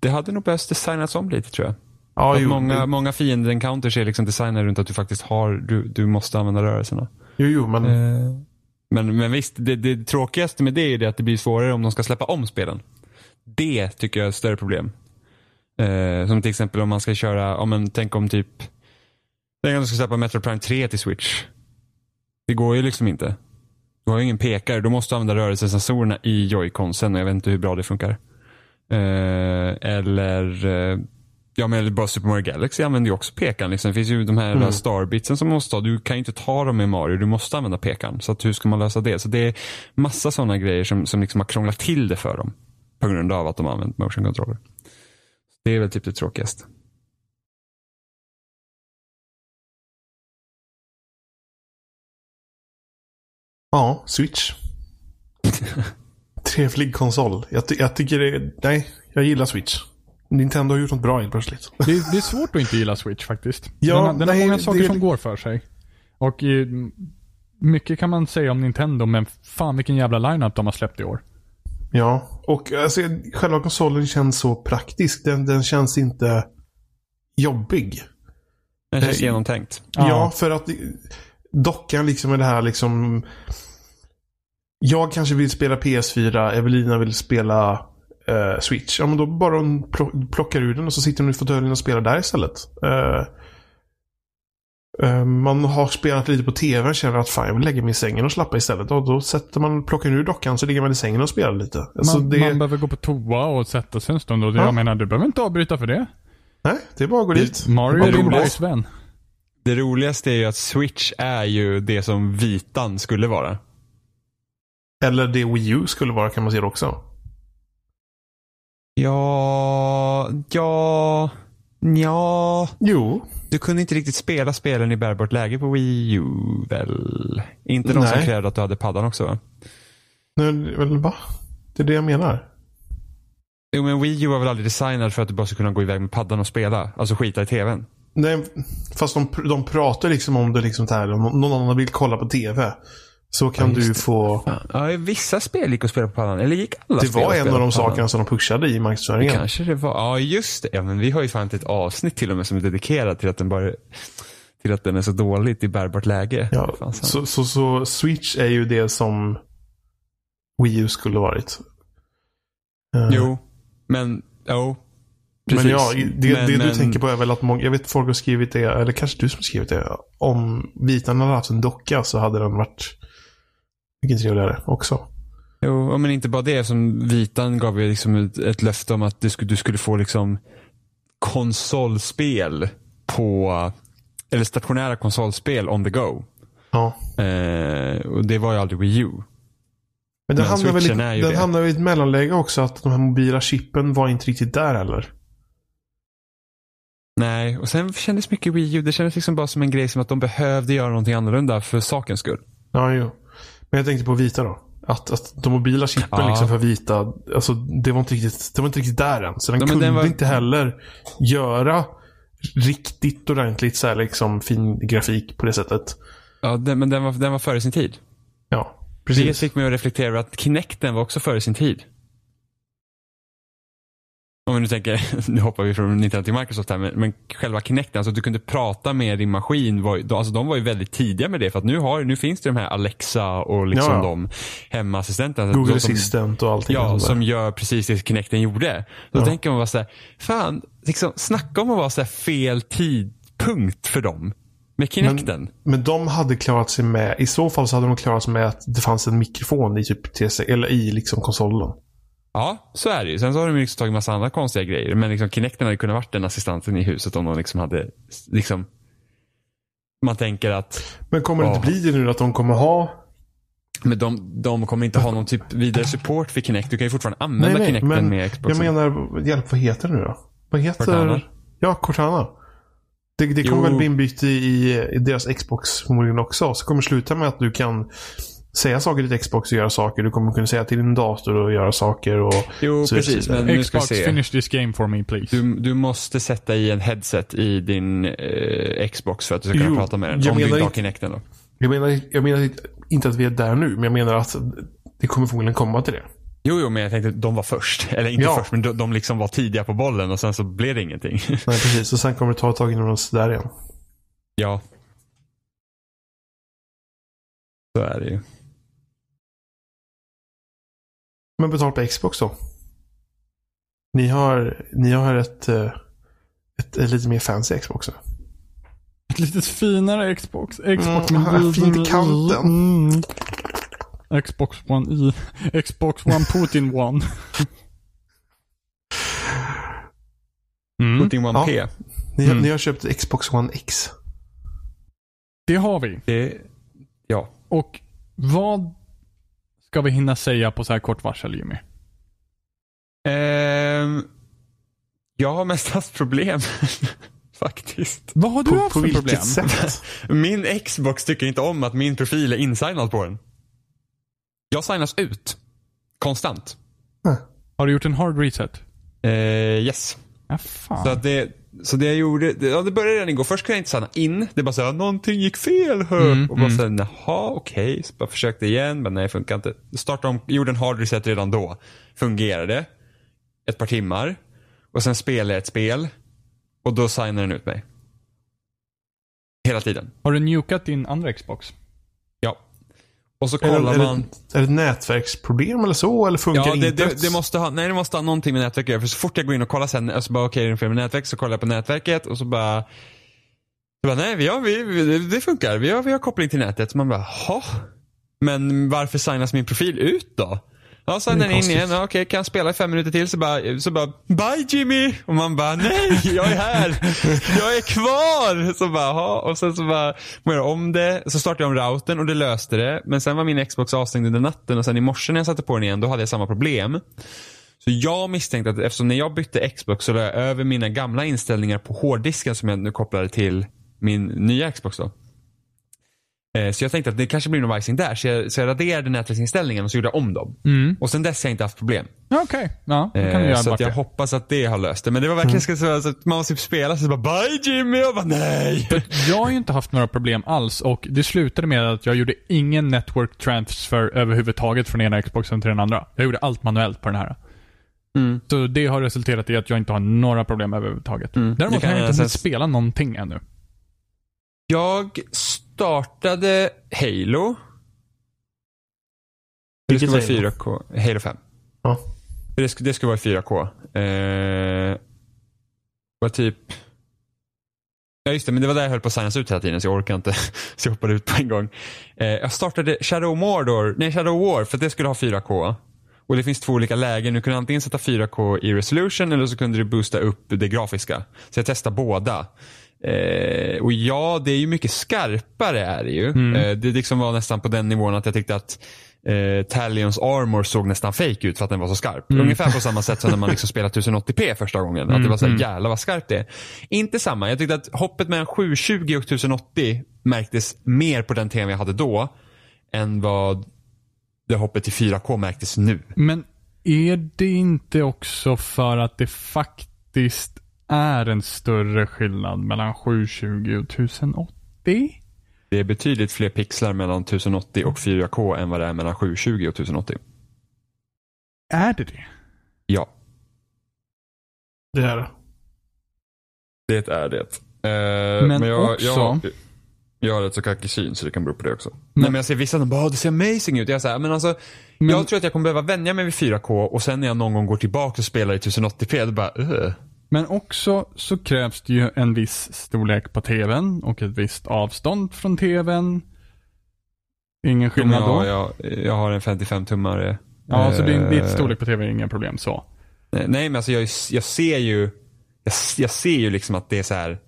S3: det hade nog behövt designas om lite tror jag.
S1: Ja,
S3: att
S1: jo,
S3: många,
S1: det-
S3: många fiende-encounters är liksom designade runt att du faktiskt har, du, du måste använda rörelserna.
S1: jo, jo, men
S3: Eh, men, men visst, det, det tråkigaste med det är det att det blir svårare om de ska släppa om spelen. Det tycker jag är ett större problem. Eh, som till exempel om man ska köra, om man tänk om typ, tänk om de ska släppa Metro Prime 3 till Switch. Det går ju liksom inte. Du har ju ingen pekare, Då måste du använda rörelsesensorerna i joyconsen och jag vet inte hur bra det funkar. Eh, eller, eh, ja men bara Super Mario Galaxy använder ju också pekaren. Liksom. Det finns ju de här
S1: Mm.
S3: starbitsen som man måste ha. Du kan ju inte ta dem med Mario, du måste använda pekaren. Så att hur ska man lösa det? Så det är massa sådana grejer som, som liksom har krånglat till det för dem. På grund av att de har använt motion controller. Det är väl typ det tråkigaste.
S1: ja, Switch. Trevlig konsol. Jag, ty- jag tycker det, nej, jag gillar Switch. Nintendo har gjort något bra helt plötsligt.
S2: Det, är- det är svårt att inte gilla Switch faktiskt.
S1: Ja,
S2: den har, den
S1: nej,
S2: har många saker
S1: det-
S2: som går för sig. Och eh, mycket kan man säga om Nintendo, men fan vilken jävla lineup de har släppt i år.
S1: Ja, och alltså, själva konsolen känns så praktisk. Den, den känns inte jobbig.
S3: Det känns
S1: Eh,
S3: genomtänkt.
S1: Ja,
S2: Ja.
S1: för att dockan liksom är det här liksom... Jag kanske vill spela PS4, Evelina vill spela eh, Switch. Ja, men då bara hon plo- plockar ur den och så sitter hon i fåtöljen och spelar där istället. Eh, eh, man har spelat lite på TV och känner att fan jag vill lägga mig i sängen och slappa istället. Och då sätter man, plockar ur dockan så ligger man i sängen och spelar lite. Alltså,
S2: man,
S1: det,
S2: man behöver gå på toa och sätta sig en stund och det,
S1: Ja.
S2: jag menar, du behöver inte avbryta för det.
S1: nej, det är bara att gå dit.
S2: Mario är din bajsvän.
S3: Det roligaste är ju att Switch är ju det som vitan skulle vara.
S1: Eller det Wii U skulle vara kan man se det också.
S3: Ja, ja, ja.
S1: Jo,
S3: Du kunde inte riktigt spela spelen i bärbart läge på Wii U väl? Inte som
S1: Nej.
S3: krävde att du hade paddan också va?
S1: Nej, väl va? Det är det jag menar.
S3: Jo men Wii U var väl aldrig designad för att du bara ska kunna gå iväg med paddan och spela? Alltså skita i tvn.
S1: Nej, fast de, de pratar liksom om det liksom där. Om någon annan vill kolla på TV. Så kan
S3: Ja,
S1: du få...
S3: Ja, vissa spel gick att spela på paddan. Eller gick alla
S1: Det
S3: spel
S1: var en av de sakerna som de pushade i marknadsföringen.
S3: kanske det var. Ja, just det. Ja, men vi har ju fan ett avsnitt till och med som är dedikerat till att den bara till att den är så dåligt i bärbart läge.
S1: Ja,
S3: Fan,
S1: så, så, så Switch är ju det som Wii U skulle varit. Eh,
S3: Jo, men jo.
S1: Men
S3: Precis.
S1: ja, det,
S3: Men-
S1: det du
S3: men-
S1: tänker på är väl att många, jag vet folk har skrivit det, eller kanske du som har skrivit det. Om Vitan hade haft en docka så hade den varit mycket trevligare också.
S3: Jo, men inte bara det. Som Vitan gav ju liksom ett, ett löfte om att du skulle, du skulle få liksom konsolspel på, eller stationära konsolspel on the go.
S1: Ja.
S3: Eh, och det var ju aldrig Wii U.
S1: Men den
S3: Men
S1: hamnar väl i, den hamnar i ett mellanläge också att de här mobila chippen var inte riktigt där heller.
S3: Nej, och sen kändes mycket Wii U, det kändes liksom bara som en grej som att de behövde göra någonting annorlunda för sakens skull.
S1: Ja, jo. Men jag tänkte på Vita då. Att, att de mobila chippen
S3: Ja.
S1: liksom för Vita, alltså det var inte riktigt, det var inte riktigt där än. Så den
S3: Ja,
S1: kunde
S3: den var-
S1: inte heller göra riktigt ordentligt så här liksom fin grafik på det sättet.
S3: Ja, den, men den var, den var före sin tid.
S1: Ja,
S3: Det
S1: precis.
S3: fick mig att reflektera att Kinecten var också före sin tid. Om vi nu tänker, nu hoppar vi från Nintendo till Microsoft här, men, men själva Kinecten, alltså att du kunde prata med din maskin, var, alltså de var ju väldigt tidiga med det för att nu, har, nu finns det de här Alexa och liksom
S1: Ja,
S3: de hemmaassistenterna.
S1: Google
S3: de som,
S1: Assistant och allting.
S3: Ja, som gör precis det Kinecten gjorde. Då
S1: Ja.
S3: tänker man bara såhär, fan, liksom, snacka om att vara så här fel tidpunkt för dem. Med Kinecten.
S1: Men de hade klarat sig med, i så fall så hade de klarat sig med att det fanns en mikrofon i typ TC, eller i liksom konsolen.
S3: Ja, så är det ju. Sen så har de ju liksom tagit massa andra konstiga grejer. Men liksom Kinecten hade kunnat varit den assistenten i huset om de liksom hade, liksom, man tänker att
S1: Men kommer det
S3: Ja.
S1: inte bli det nu att de kommer ha
S3: men de, de kommer inte ha någon typ vidare support för Kinect. Du kan ju fortfarande använda
S1: Nej, nej,
S3: Kinecten
S1: men
S3: med Xboxen.
S1: Jag menar, hjälp, vad heter det nu då? Vad heter...
S3: Cortana.
S1: Ja, Cortana. Det, det kommer
S3: Jo.
S1: väl bli inbyggt i, i, i deras Xbox förmodligen också. Så kommer sluta med att du kan säga saker till Xbox och göra saker. Du kommer kunna säga till din dator och göra saker. Och
S3: Jo,
S1: så-
S3: precis.
S1: så-
S3: Men nu
S2: Xbox,
S3: se.
S2: finish this game for me please.
S3: Du, du måste sätta i en headset i din eh, Xbox för att du ska kunna
S1: Jo,
S3: prata med den.
S1: jag
S3: Om du inte har Kinecten då.
S1: Jag menar, jag menar inte att vi är där nu, men jag menar att det kommer förmodligen komma till det.
S3: Jo, jo, men jag tänkte att de var först. Eller inte
S1: Ja.
S3: först, men de, de liksom var tidiga på bollen och sen så blev det ingenting.
S1: Nej, precis. Och sen kommer det ta ett tag innan de är där igen.
S3: ja. Så är det ju.
S1: Men betalt på Xbox då? Ni har, ni har ett, eh, ett, ett lite mer fancy Xbox.
S2: Ett lite finare Xbox. Xbox
S1: Mm,
S2: med
S1: fint i kanten.
S2: Mm. Xbox One i. Xbox One Putin One. Mm.
S3: Putin One
S1: Ja.
S3: P.
S1: Ni, har-
S2: Mm.
S1: ni har köpt Xbox One X.
S2: Det har vi.
S3: Det, ja.
S2: Och vad ska vi hinna säga på så här kort varsel Jimmy?
S3: Ehm, jag har mest haft problem. Faktiskt.
S2: Vad har du
S1: På,
S2: haft
S1: på
S2: för problem?
S1: sätt?
S3: Min Xbox tycker inte om att min profil är insignad på den. Jag signas ut. Konstant.
S2: Har du gjort en hard reset?
S3: Eh, yes.
S2: Ja, fan.
S3: Så, att det, så det jag gjorde, det, ja, det började redan igår. Först kunde jag inte signa in. Det bara såhär, någonting gick fel. Hör.
S2: Mm,
S3: och bara
S2: mm.
S3: såhär, jaha okej. Så bara försökte igen, men nej funkar inte. Startade om, gjorde en hard reset redan då. Fungerade. Ett par timmar. Och sen spelade jag ett spel. Och då signade den ut mig. Hela tiden.
S2: Har du nukat din andra Xbox?
S3: Och så
S1: Är det,
S3: kollar
S1: är,
S3: man.
S1: det, är det ett nätverksproblem eller så? Eller funkar
S3: Ja, det,
S1: inte?
S3: det, det, måste ha, nej, det måste ha någonting med nätverk att göra. För så fort jag går in och kollar sen, så bara okej, är det fel med nätverk? Så kollar jag på nätverket och så bara, så bara nej, vi har, vi, vi, det funkar. Vi har, vi har koppling till nätet. Så man bara, jaha. Men varför signas min profil ut då? Ja,
S1: Det är
S3: den in igen. Ja, Okej, kan jag spela i fem minuter till? Så bara, så bara, bye Jimmy! Och man bara, nej, jag är här! Jag är kvar! Så bara, jaha. Och sen så bara, göra om det. Så startade jag om routern och det löste det. Men sen var min Xbox avstängd under natten och sen i morse när jag satte på den igen, då hade jag samma problem. Så jag misstänkte att eftersom när jag bytte Xbox så la jag över mina gamla inställningar på hårddisken som jag nu kopplade till min nya Xbox då. Eh, Så jag tänkte att det kanske blir någon vajsing där. Så jag, så jag raderade nätverksinställningen och så gjorde jag om dem.
S2: Mm.
S3: Och sen dess har jag inte haft problem.
S2: Ja, Okej. Ja, då kan
S3: Eh,
S2: göra
S3: så att jag hoppas att det har löst det. Men det var verkligen så, så att man måste typ spela så bara bye Jimmy och bara nej.
S2: Jag har ju inte haft några problem alls och det slutade med att jag gjorde ingen network transfer överhuvudtaget från ena Xboxen till den andra. Jag gjorde allt manuellt på den här.
S3: Mm.
S2: Så det har resulterat i att jag inte har några problem överhuvudtaget.
S3: Mm.
S2: Däremot har
S3: kan
S2: jag inte hunnit
S3: sen-
S2: spela någonting ännu.
S3: Jag startade Halo. Det skulle vara
S1: Halo?
S3: 4K. Halo 5.
S1: Ja.
S3: Det skulle, det skulle vara 4K. Eh, var typ... Ja just det, men det var där jag höll på att signas ut hela tiden så jag orkar inte. så jag hoppade ut på en gång. Eh, jag startade Shadow Mordor, nej Shadow War för att det skulle ha 4K. Och det finns två olika lägen. Du kunde antingen sätta 4K i resolution eller så kunde du boosta upp det grafiska. Så jag testade båda. Eh, och ja, det är ju mycket skarpare är det ju. Eh, det liksom var nästan på den nivån att jag tyckte att eh, Talions armor såg nästan fake ut för att den var så skarp. Ungefär på samma sätt som när man liksom spelade 1080p första gången. Att det var så här, jävlar vad skarpt det är. Inte samma. Jag tyckte att hoppet mellan 720 och 1080 märktes mer på den TVn jag hade då än vad det hoppet till 4K märktes nu.
S2: Men är det inte också för att det faktiskt är en större skillnad mellan 720 och 1080?
S3: Det är betydligt fler pixlar mellan 1080 och 4K än vad det är mellan 720 och 1080.
S2: Är det det?
S3: Ja,
S1: Det är det.
S3: det är det. Eh,
S2: Men
S3: jag,
S2: också-
S3: Jag, jag har rätt så kackig syn så det kan bero på det också. Nej, men jag ser vissa som bara, "Åh, det ser amazing ut. Jag, så här, men alltså,
S2: Men-
S3: jag tror att jag kommer behöva vänja mig vid 4K och sen när jag någon gång går tillbaka och spelar i 1080p, då bara, "Ugh."
S2: Men också så krävs det ju en viss storlek på tvn och ett visst avstånd från tvn. Ingen skillnad
S3: ja,
S2: då?
S3: jag, jag har en 55-tummare.
S2: Ja, så din,
S3: Eh,
S2: ditt storlek på tv är inga problem så.
S3: Nej, men alltså jag, jag ser ju, jag, jag ser ju liksom att det är så här.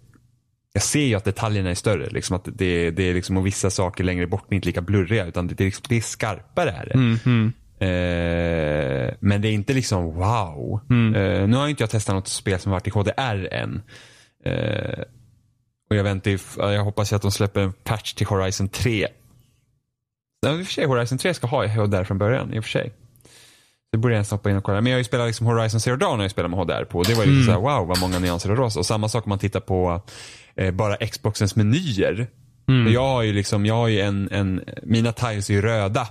S3: Jag ser ju att detaljerna är större. Liksom att det, det är liksom, och vissa saker längre bort är inte lika blurriga. Utan det, det, är liksom, det är skarpare. Är det.
S2: Mhm.
S3: Eh, men det är inte liksom wow.
S2: Mm.
S3: Eh, nu har inte jag testat något spel som varit i HDR än. Eh, och jag väntar jag hoppas att de släpper en patch till Horizon 3. Ja, I och för sig, Horizon 3 ska ha HDR från början. I och för sig. Det borde jag ens hoppa in och kolla. Men jag har ju spelat liksom Horizon Zero Dawn har jag spelat med HDR på. Det var ju mm. så här, wow vad många nyanser det var. Och samma sak om man tittar på eh, bara Xboxens menyer. Mm. Jag har ju liksom, jag har ju en, en mina tiles är ju röda.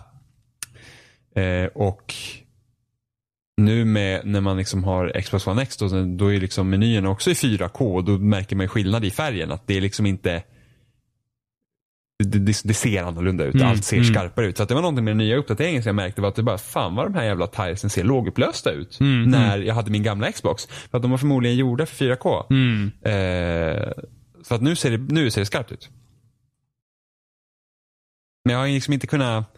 S3: Eh, och nu med, när man liksom har Xbox One X då, då är liksom menyerna också i 4K. Och då märker man skillnad i färgen. Att det är liksom inte det, det, det, ser annorlunda ut. Mm, Allt ser mm. skarpare ut. Så det var någonting med den nya uppdateringen som jag märkte var att det bara, fan vad de här jävla tilesen ser lågupplösta ut. Mm, mm. när jag hade min gamla Xbox. För att de var förmodligen gjorda för 4K. Mm. Eh, så att nu ser, det, nu ser det skarpt ut. Men jag har liksom inte kunnat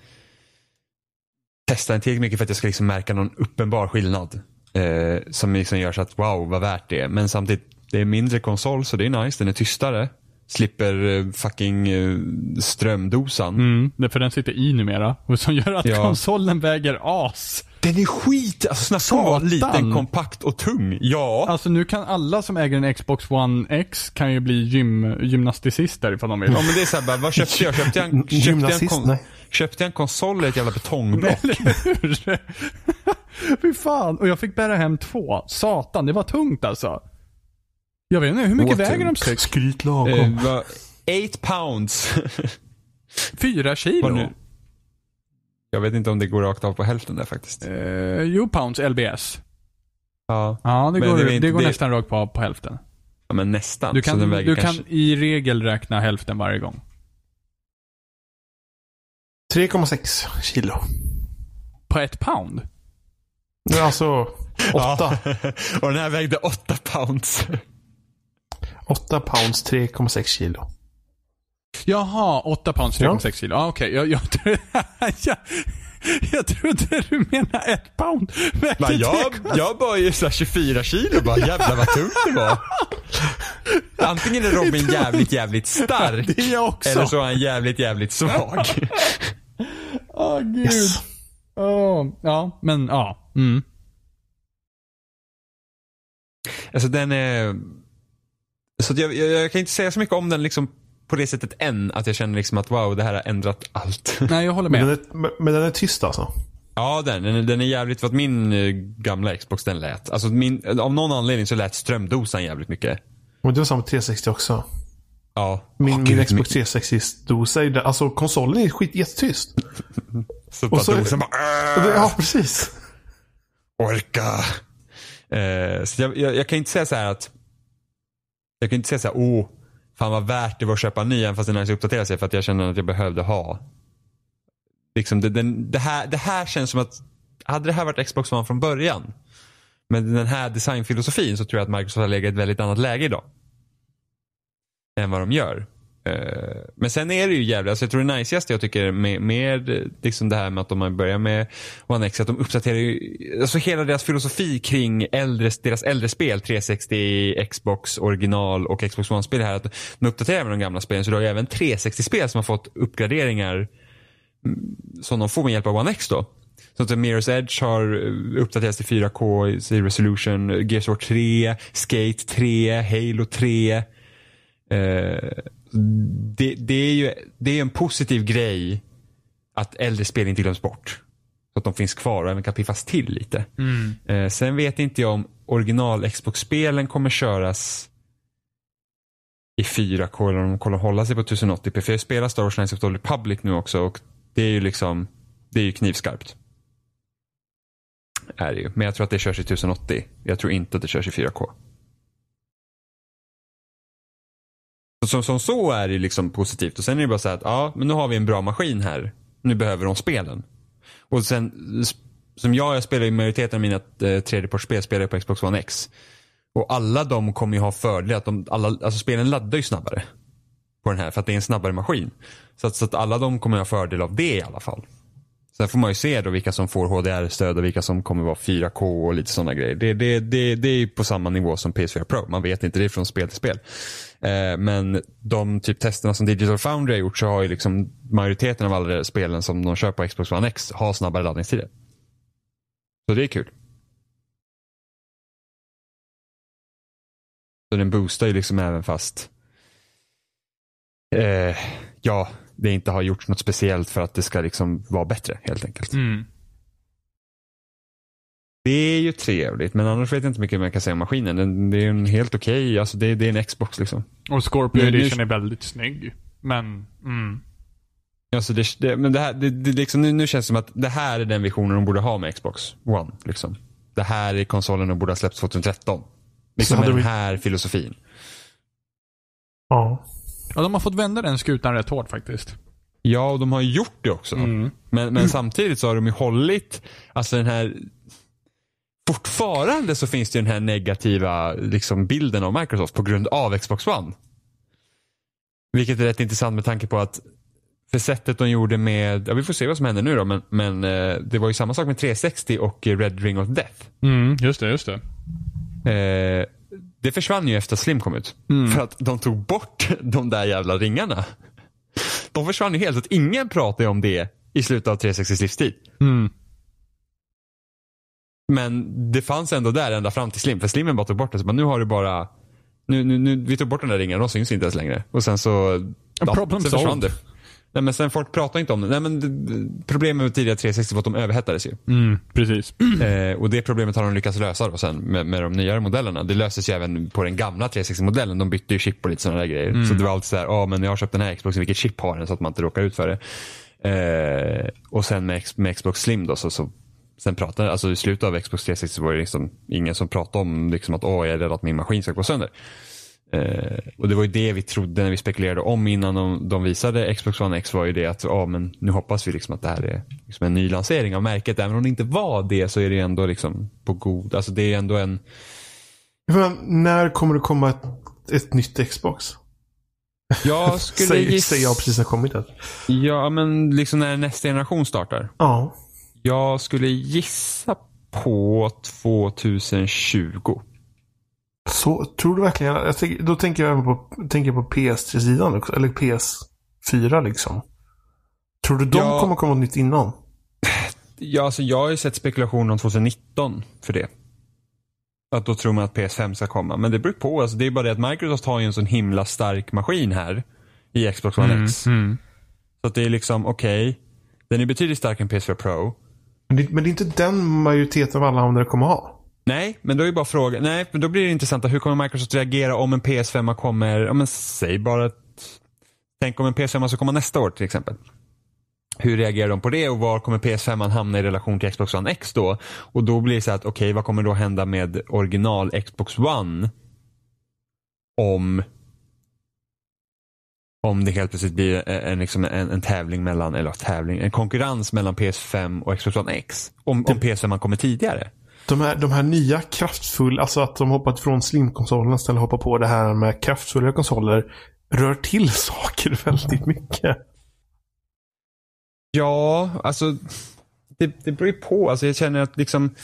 S3: testa den tillräckligt mycket för att jag ska liksom märka någon uppenbar skillnad. Eh, som liksom gör så att wow vad värt det. Men samtidigt, det är mindre konsol så det är nice. Den är tystare. Slipper eh, fucking eh, strömdosan.
S2: Mm, det för den sitter i numera. Och som gör att ja. konsolen väger as.
S3: Den är skit! Alltså snacka vara liten, kompakt och tung. Ja.
S2: Alltså nu kan alla som äger en Xbox One X kan ju bli gym, gymnasticister ifall de vill.
S3: Ja men det är såhär bara, vad köpte jag? Köpte jag en, köpte jag en, kon, köpte jag en konsol eller ett jävla betongblock?
S2: Fy fan. Och jag fick bära hem två. Satan, det var tungt alltså. Jag vet inte, hur mycket väger de sex?
S1: Skryt lagom.
S3: Eh, eight pounds.
S2: Fyra kilo?
S3: Jag vet inte om det går rakt av på hälften där faktiskt.
S2: Eh, jo, pounds LBS.
S3: Ja.
S2: Ja, det går, det, inte, det går det... nästan rakt på, på hälften.
S3: Ja, men nästan.
S2: Du kan, du kanske... kan i regel räkna hälften varje gång.
S1: 3,6 kilo.
S2: På ett pound?
S1: Alltså, åtta. Ja.
S3: Och den här vägde åtta pounds.
S1: 8 pounds 3,6 kilo.
S2: Jaha, 8 pounds 3,6 ja. kilo. Ah, Okej, okay. jag, jag, jag, trodde du menade ett pound.
S3: Men jag, jag bar ju så 24 kilo bara. Jävlar vad tungt det var. Antingen är Robin jävligt, jävligt stark.
S2: Det är jag också.
S3: Eller så är han jävligt, jävligt svag.
S2: Åh oh, gud. Yes. Oh, ja, men ja. Mm.
S3: Alltså den är så jag, jag, jag, kan inte säga så mycket om den liksom på det sättet än. Att jag känner liksom att wow, det här har ändrat allt.
S2: Nej, jag håller med.
S1: Men den är, men den är tyst alltså?
S3: Ja, den, den, den är jävligt, för att min uh, gamla Xbox den lät. Alltså min, av någon anledning så lät strömdosan jävligt mycket.
S1: Men det var samma 360 också.
S3: Ja.
S1: Min, oh, min Xbox 360-dosa är Alltså konsolen är skit jättetyst.
S3: så och så, dosan bara
S1: Ja, precis.
S3: Orka. Uh, så jag, jag, jag, kan inte säga så här att jag kan inte säga så här, åh, fan vad värt det var att köpa en ny, även fast den är uppdatera sig för att jag känner att jag behövde ha. Liksom det, den, det, här, det här känns som att, hade det här varit Xbox One från början, med den här designfilosofin så tror jag att Microsoft har legat i ett väldigt annat läge idag. Än vad de gör. Eh, men sen är det ju jävligt, alltså jag tror det najsigaste jag tycker med, med liksom det här med att de börjar med One X, att de uppdaterar ju, alltså hela deras filosofi kring äldre, deras äldre spel, 360, Xbox original och Xbox One-spel här, att de uppdaterar med de gamla spelen. Så du har ju även 360-spel som har fått uppgraderingar mm, som de får med hjälp av One X då. Så att Mirror's Edge har eh, uppdaterats till 4K i resolution, Gears of War 3, Skate 3, Halo 3. Eh, det, det, är ju det är en positiv grej att äldre spel inte glöms bort. Så att de finns kvar och även kan piffas till lite. Mm. Eh, sen vet inte jag om original Xbox-spelen kommer köras i 4K eller om de kommer hålla sig på 1080p. För jag spelar Star Wars Knights of the Republic nu också och det är ju liksom, det är ju knivskarpt. Är det ju. Men jag tror att det körs i 1080. Jag tror inte att det körs i 4K. Som, som så är det liksom positivt. Och sen är det bara så att, ja, men nu har vi en bra maskin här. Nu behöver de spelen. Och sen, som jag, jag spelar ju majoriteten av mina eh, tredjepartsspel spelar jag på Xbox One X. Och alla de kommer ju ha fördel att de, alla, alltså spelen laddar ju snabbare. På den här, för att det är en snabbare maskin. Så att, så att alla de kommer ha fördel av det i alla fall. Sen får man ju se då vilka som får HDR-stöd och vilka som kommer vara 4K och lite sådana grejer. Det, det, det, det är på samma nivå som PS4 Pro. Man vet inte, det är från spel till spel. Eh, men de typ testerna som Digital Foundry har gjort så har ju liksom majoriteten av alla spelen som de kör på Xbox One X har snabbare laddningstider. Så det är kul. Så den boostar ju liksom även fast eh, ja, det inte har gjorts något speciellt för att det ska liksom vara bättre helt enkelt.
S2: Mm.
S3: Det är ju trevligt, men annars vet jag inte mycket mer jag kan säga om maskinen. Den, det är en helt okej, alltså det, det är en Xbox liksom.
S2: Och Scorpio
S3: Nu- nu-
S2: Edition är väldigt snygg. Men, mm.
S3: Alltså det, det, men det här, det, det, liksom, nu, nu känns det som att det här är den visionen de borde ha med Xbox One. Liksom. Det här är konsolen de borde ha släppt 2013. Liksom med den
S1: vi-
S3: här filosofin.
S1: Ja.
S2: Ja, de har fått vända den skutan rätt hårt faktiskt.
S3: Ja, och de har gjort det också.
S2: Mm.
S3: Men, men samtidigt så har de ju hållit, alltså den här Fortfarande så finns det ju den här negativa liksom, bilden av Microsoft på grund av Xbox One. Vilket är rätt intressant med tanke på att för sättet de gjorde med, ja vi får se vad som händer nu då, men, men eh, det var ju samma sak med 360 och Red Ring of Death.
S2: Mm, just det, just det.
S3: Eh, det försvann ju efter att Slim kom ut. För att de tog bort de där jävla ringarna. De försvann ju helt, så att ingen pratar ju om det i slutet av 360 livstid.
S2: Mm.
S3: Men det fanns ändå där ända fram till Slim. För Slimmen bara tog bort det. Så bara, nu har du bara... Nu, nu, nu, vi tog bort den där ringen, de syns inte ens längre. Och sen så...
S2: problem
S3: sen försvann det. Nej men sen folk pratar inte om det. Nej men det, problemet med tidigare 360 var att de överhettades ju.
S2: Mm, precis.
S3: Eh, och det problemet har de lyckats lösa då sen med, med de nyare modellerna. Det löses ju även på den gamla 360-modellen. De bytte ju chip och lite sådana där grejer. Så det var alltid så här, ja men jag har köpt den här Xboxen, vilket chip har den? Så att man inte råkar ut för det. Eh, och sen med, med Xbox Slim då, så, så sen pratade, alltså i slutet av Xbox 360 var det liksom ingen som pratade om liksom att åh jag är rädd att min maskin ska gå sönder. Eh, och det var ju det vi trodde när vi spekulerade om innan de, de visade Xbox One X var ju det att ja, men nu hoppas vi liksom att det här är liksom en ny lansering av märket. Även om det inte var det så är det ändå liksom på god, alltså det är ändå en
S1: Men när kommer det komma ett, ett nytt Xbox?
S3: Jag skulle
S1: Säger,
S3: gissa,
S1: säger jag precis jag kommit här.
S3: Ja, men liksom när nästa generation startar.
S1: Ja.
S3: Jag skulle gissa på 2020.
S1: Så, tror du verkligen? Jag tänker, då tänker jag på, tänker på PS3-sidan också. Eller PS4 liksom. Tror du de
S3: Ja.
S1: kommer komma nytt innan?
S3: Ja, alltså jag har ju sett spekulationer om 2019 för det. Att då tror man att PS5 ska komma. Men det beror på. Alltså det är bara det att Microsoft har ju en sån himla stark maskin här i Xbox One X.
S2: Mm.
S3: Så att det är liksom, okej. den är betydligt starkare än PS4 Pro.
S1: Men det, men det är inte den majoriteten av alla användare kommer ha.
S3: Nej, men då är ju bara frågan. Nej, men då blir det intressant. Hur kommer Microsoft reagera om en PS5 kommer, ja men säg bara att, tänk om en PS5 ska komma nästa år till exempel. Hur reagerar de på det och var kommer PS5 hamna i relation till Xbox One X då? Och då blir det så att, okej, vad kommer då hända med original Xbox One? Om om det helt plötsligt blir en, en, liksom en, en tävling mellan, eller tävling, en konkurrens mellan PS5 och Xbox One X. Om, om PS5 kommer tidigare.
S1: De här, de här nya kraftfulla, alltså att de hoppat från slim-konsolerna istället hoppa på det här med kraftfulla konsoler. Rör till saker väldigt mycket.
S3: Ja, alltså det, det beror ju på. Alltså, jag känner att liksom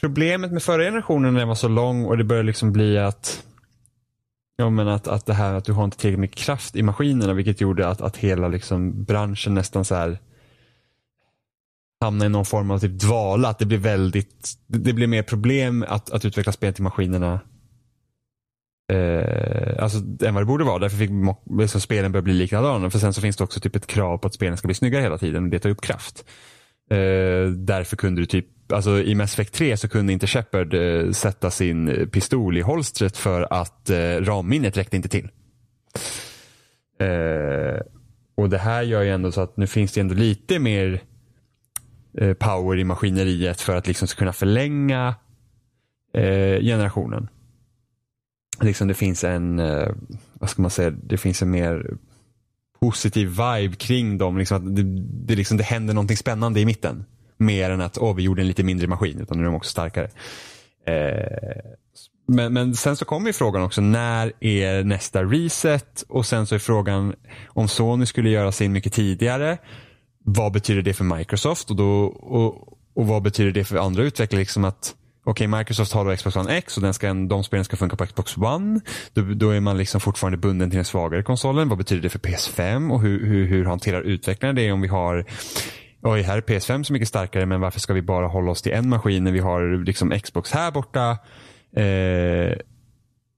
S3: problemet med förra generationen när den var så lång och det började liksom bli att Ja men att, att det här att du har inte tillräckligt med kraft i maskinerna vilket gjorde att, att hela liksom branschen nästan så här hamna i någon form av typ dvala. Att det blir väldigt, det blir mer problem att, att utveckla spel till maskinerna eh, alltså, än vad det borde vara. Därför fick liksom, spelen börja bli likadana. För sen så finns det också typ ett krav på att spelen ska bli snyggare hela tiden. och Det tar upp kraft. Eh, därför kunde du typ, alltså i Mass Effect 3 så kunde inte Shepard eh, sätta sin pistol i holstret för att eh, ramminnet räckte inte till. Eh, och det här gör ju ändå så att nu finns det ändå lite mer Eh, power i maskineriet för att liksom kunna förlänga eh, generationen. Liksom det finns en, eh, vad ska man säga, det finns en mer positiv vibe kring dem. Liksom att det, det, liksom, det händer någonting spännande i mitten. Mer än att oh, vi gjorde en lite mindre maskin, utan nu är de också starkare. Eh, men, men sen så kommer ju frågan också, när är nästa reset? Och sen så är frågan, om Sony skulle göra sin mycket tidigare, vad betyder det för Microsoft? Och, då, och, och vad betyder det för andra utvecklare? Liksom att Okej, Microsoft har då Xbox One X och den ska, de spelen ska funka på Xbox One. Då, då är man liksom fortfarande bunden till den svagare konsolen. Vad betyder det för PS5 och hur, hur, hur hanterar utvecklarna det om vi har Oj, här är PS5 så mycket starkare men varför ska vi bara hålla oss till en maskin när vi har liksom Xbox här borta? Eh,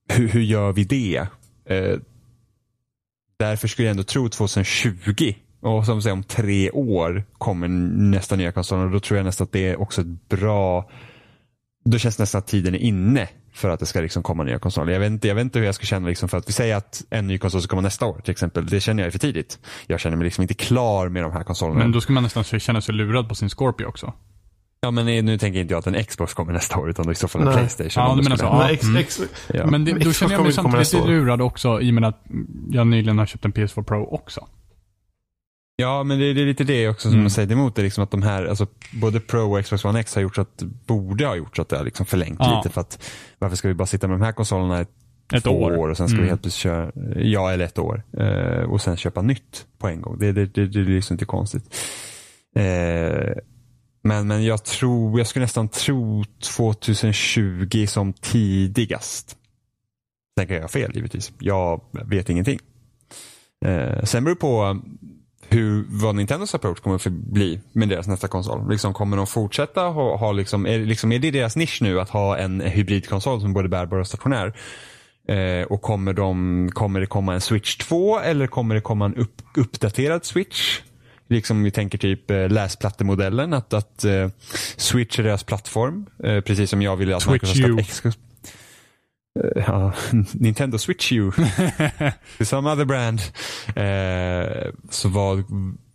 S3: hur, hur gör vi det? Eh, Därför skulle jag ändå tro 2020 och som säger om tre år kommer nästa nya konsol och då tror jag nästan att det är också ett bra då känns det nästan att tiden är inne för att det ska liksom komma nya konsoler. Jag vet, inte, jag vet inte hur jag ska känna liksom för att vi säger att en ny konsol ska komma nästa år till exempel. Det känner jag är för tidigt. Jag känner mig liksom inte klar med de här konsolerna.
S2: Men då ska man nästan känna sig lurad på sin Scorpio också.
S3: Ja men nu tänker inte jag att en Xbox kommer nästa år utan i så fall en. Playstation.
S2: Ja, du menar så. Ja.
S1: Ex,
S2: mm.
S3: Ja.
S2: Men det, då känner jag mig samtidigt lurad också i och med att jag nyligen har köpt en PS4 Pro också.
S3: Ja, men det, det är lite det också som
S2: Mm.
S3: man säger emot det. Liksom att de här, alltså, både Pro och Xbox One X har gjort så att, borde ha gjort så att det har liksom förlängt
S2: Ja.
S3: lite. För att varför ska vi bara sitta med de här konsolerna ett,
S2: Ett
S3: två
S2: år.
S3: år. och sen ska vi
S2: Mm.
S3: helt plötsligt köra, ja eller ett år. Eh, och sen köpa nytt på en gång. Det, det, det, det är liksom inte konstigt. Eh, men, men jag tror, jag skulle nästan tro 2020 som tidigast. Sen kan jag ha fel givetvis. Jag vet ingenting. Eh, sen beror det på hur, vad Nintendos approach kommer att bli med deras nästa konsol. Liksom, kommer de fortsätta ha, ha liksom, är, liksom, är det deras nisch nu att ha en hybridkonsol som både bärbar och stationär? Eh, och kommer, de, kommer det komma en Switch 2 eller kommer det komma en upp, uppdaterad Switch? Liksom om vi tänker typ eh, läsplattemodellen, att, att eh, Switch är deras plattform. Eh, precis som jag ville att
S2: Switch
S3: Microsoft
S2: U.
S3: Eh, Ja, Nintendo Switch U. Some other brand. Eh, så vad,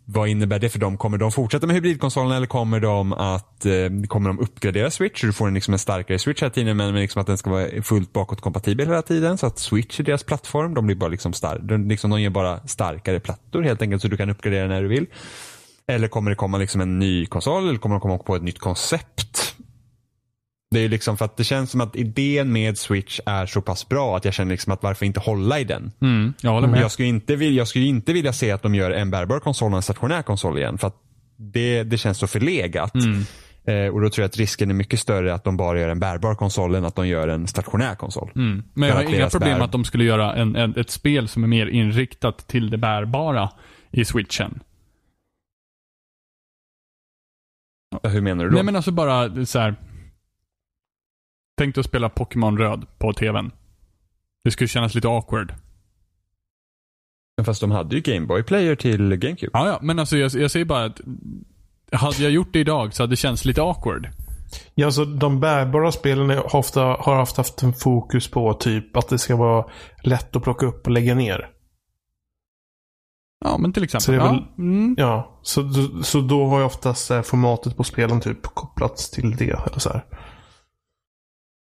S3: vad innebär det för dem? Kommer de fortsätta med hybridkonsolen eller kommer de att eh, kommer de uppgradera Switch? Så du får en, liksom en starkare Switch hela tiden men men liksom att den ska vara fullt bakåtkompatibel hela tiden. Så att Switch är deras plattform. De blir bara liksom star- de, liksom, de ger bara starkare plattor helt enkelt så du kan uppgradera när du vill. Eller kommer det komma liksom en ny konsol eller kommer de komma på ett nytt koncept? Det är liksom för att det känns som att idén med Switch är så pass bra att jag känner liksom att varför inte hålla i den?
S2: Mm, jag håller med.
S3: Jag skulle, inte vilja, jag skulle inte vilja se att de gör en bärbar konsol och en stationär konsol igen. För att det, det känns så förlegat.
S2: Mm.
S3: Eh, och då tror jag att risken är mycket större att de bara gör en bärbar konsol än att de gör en stationär konsol.
S2: Mm. Men jag har inga problem
S3: bär-
S2: att de skulle göra en, en, ett spel som är mer inriktat till det bärbara i switchen.
S3: Hur menar du då?
S2: Nej men alltså bara så här. Tänk dig att spela Pokémon röd på tvn. Det skulle kännas lite awkward.
S3: Fast de hade ju Gameboy Player till GameCube.
S2: Ja, ja, men alltså jag, jag säger bara att hade jag gjort det idag så hade det känts lite awkward.
S1: Ja, alltså de bärbara spelen är ofta, har haft haft en fokus på typ att det ska vara lätt att plocka upp och lägga ner.
S2: Ja, men till exempel.
S1: Så det är
S2: ja.
S1: väl-
S2: mm.
S1: Ja, så, då- så då har ju oftast eh, formatet på spelen typ kopplats till det. Eller så här.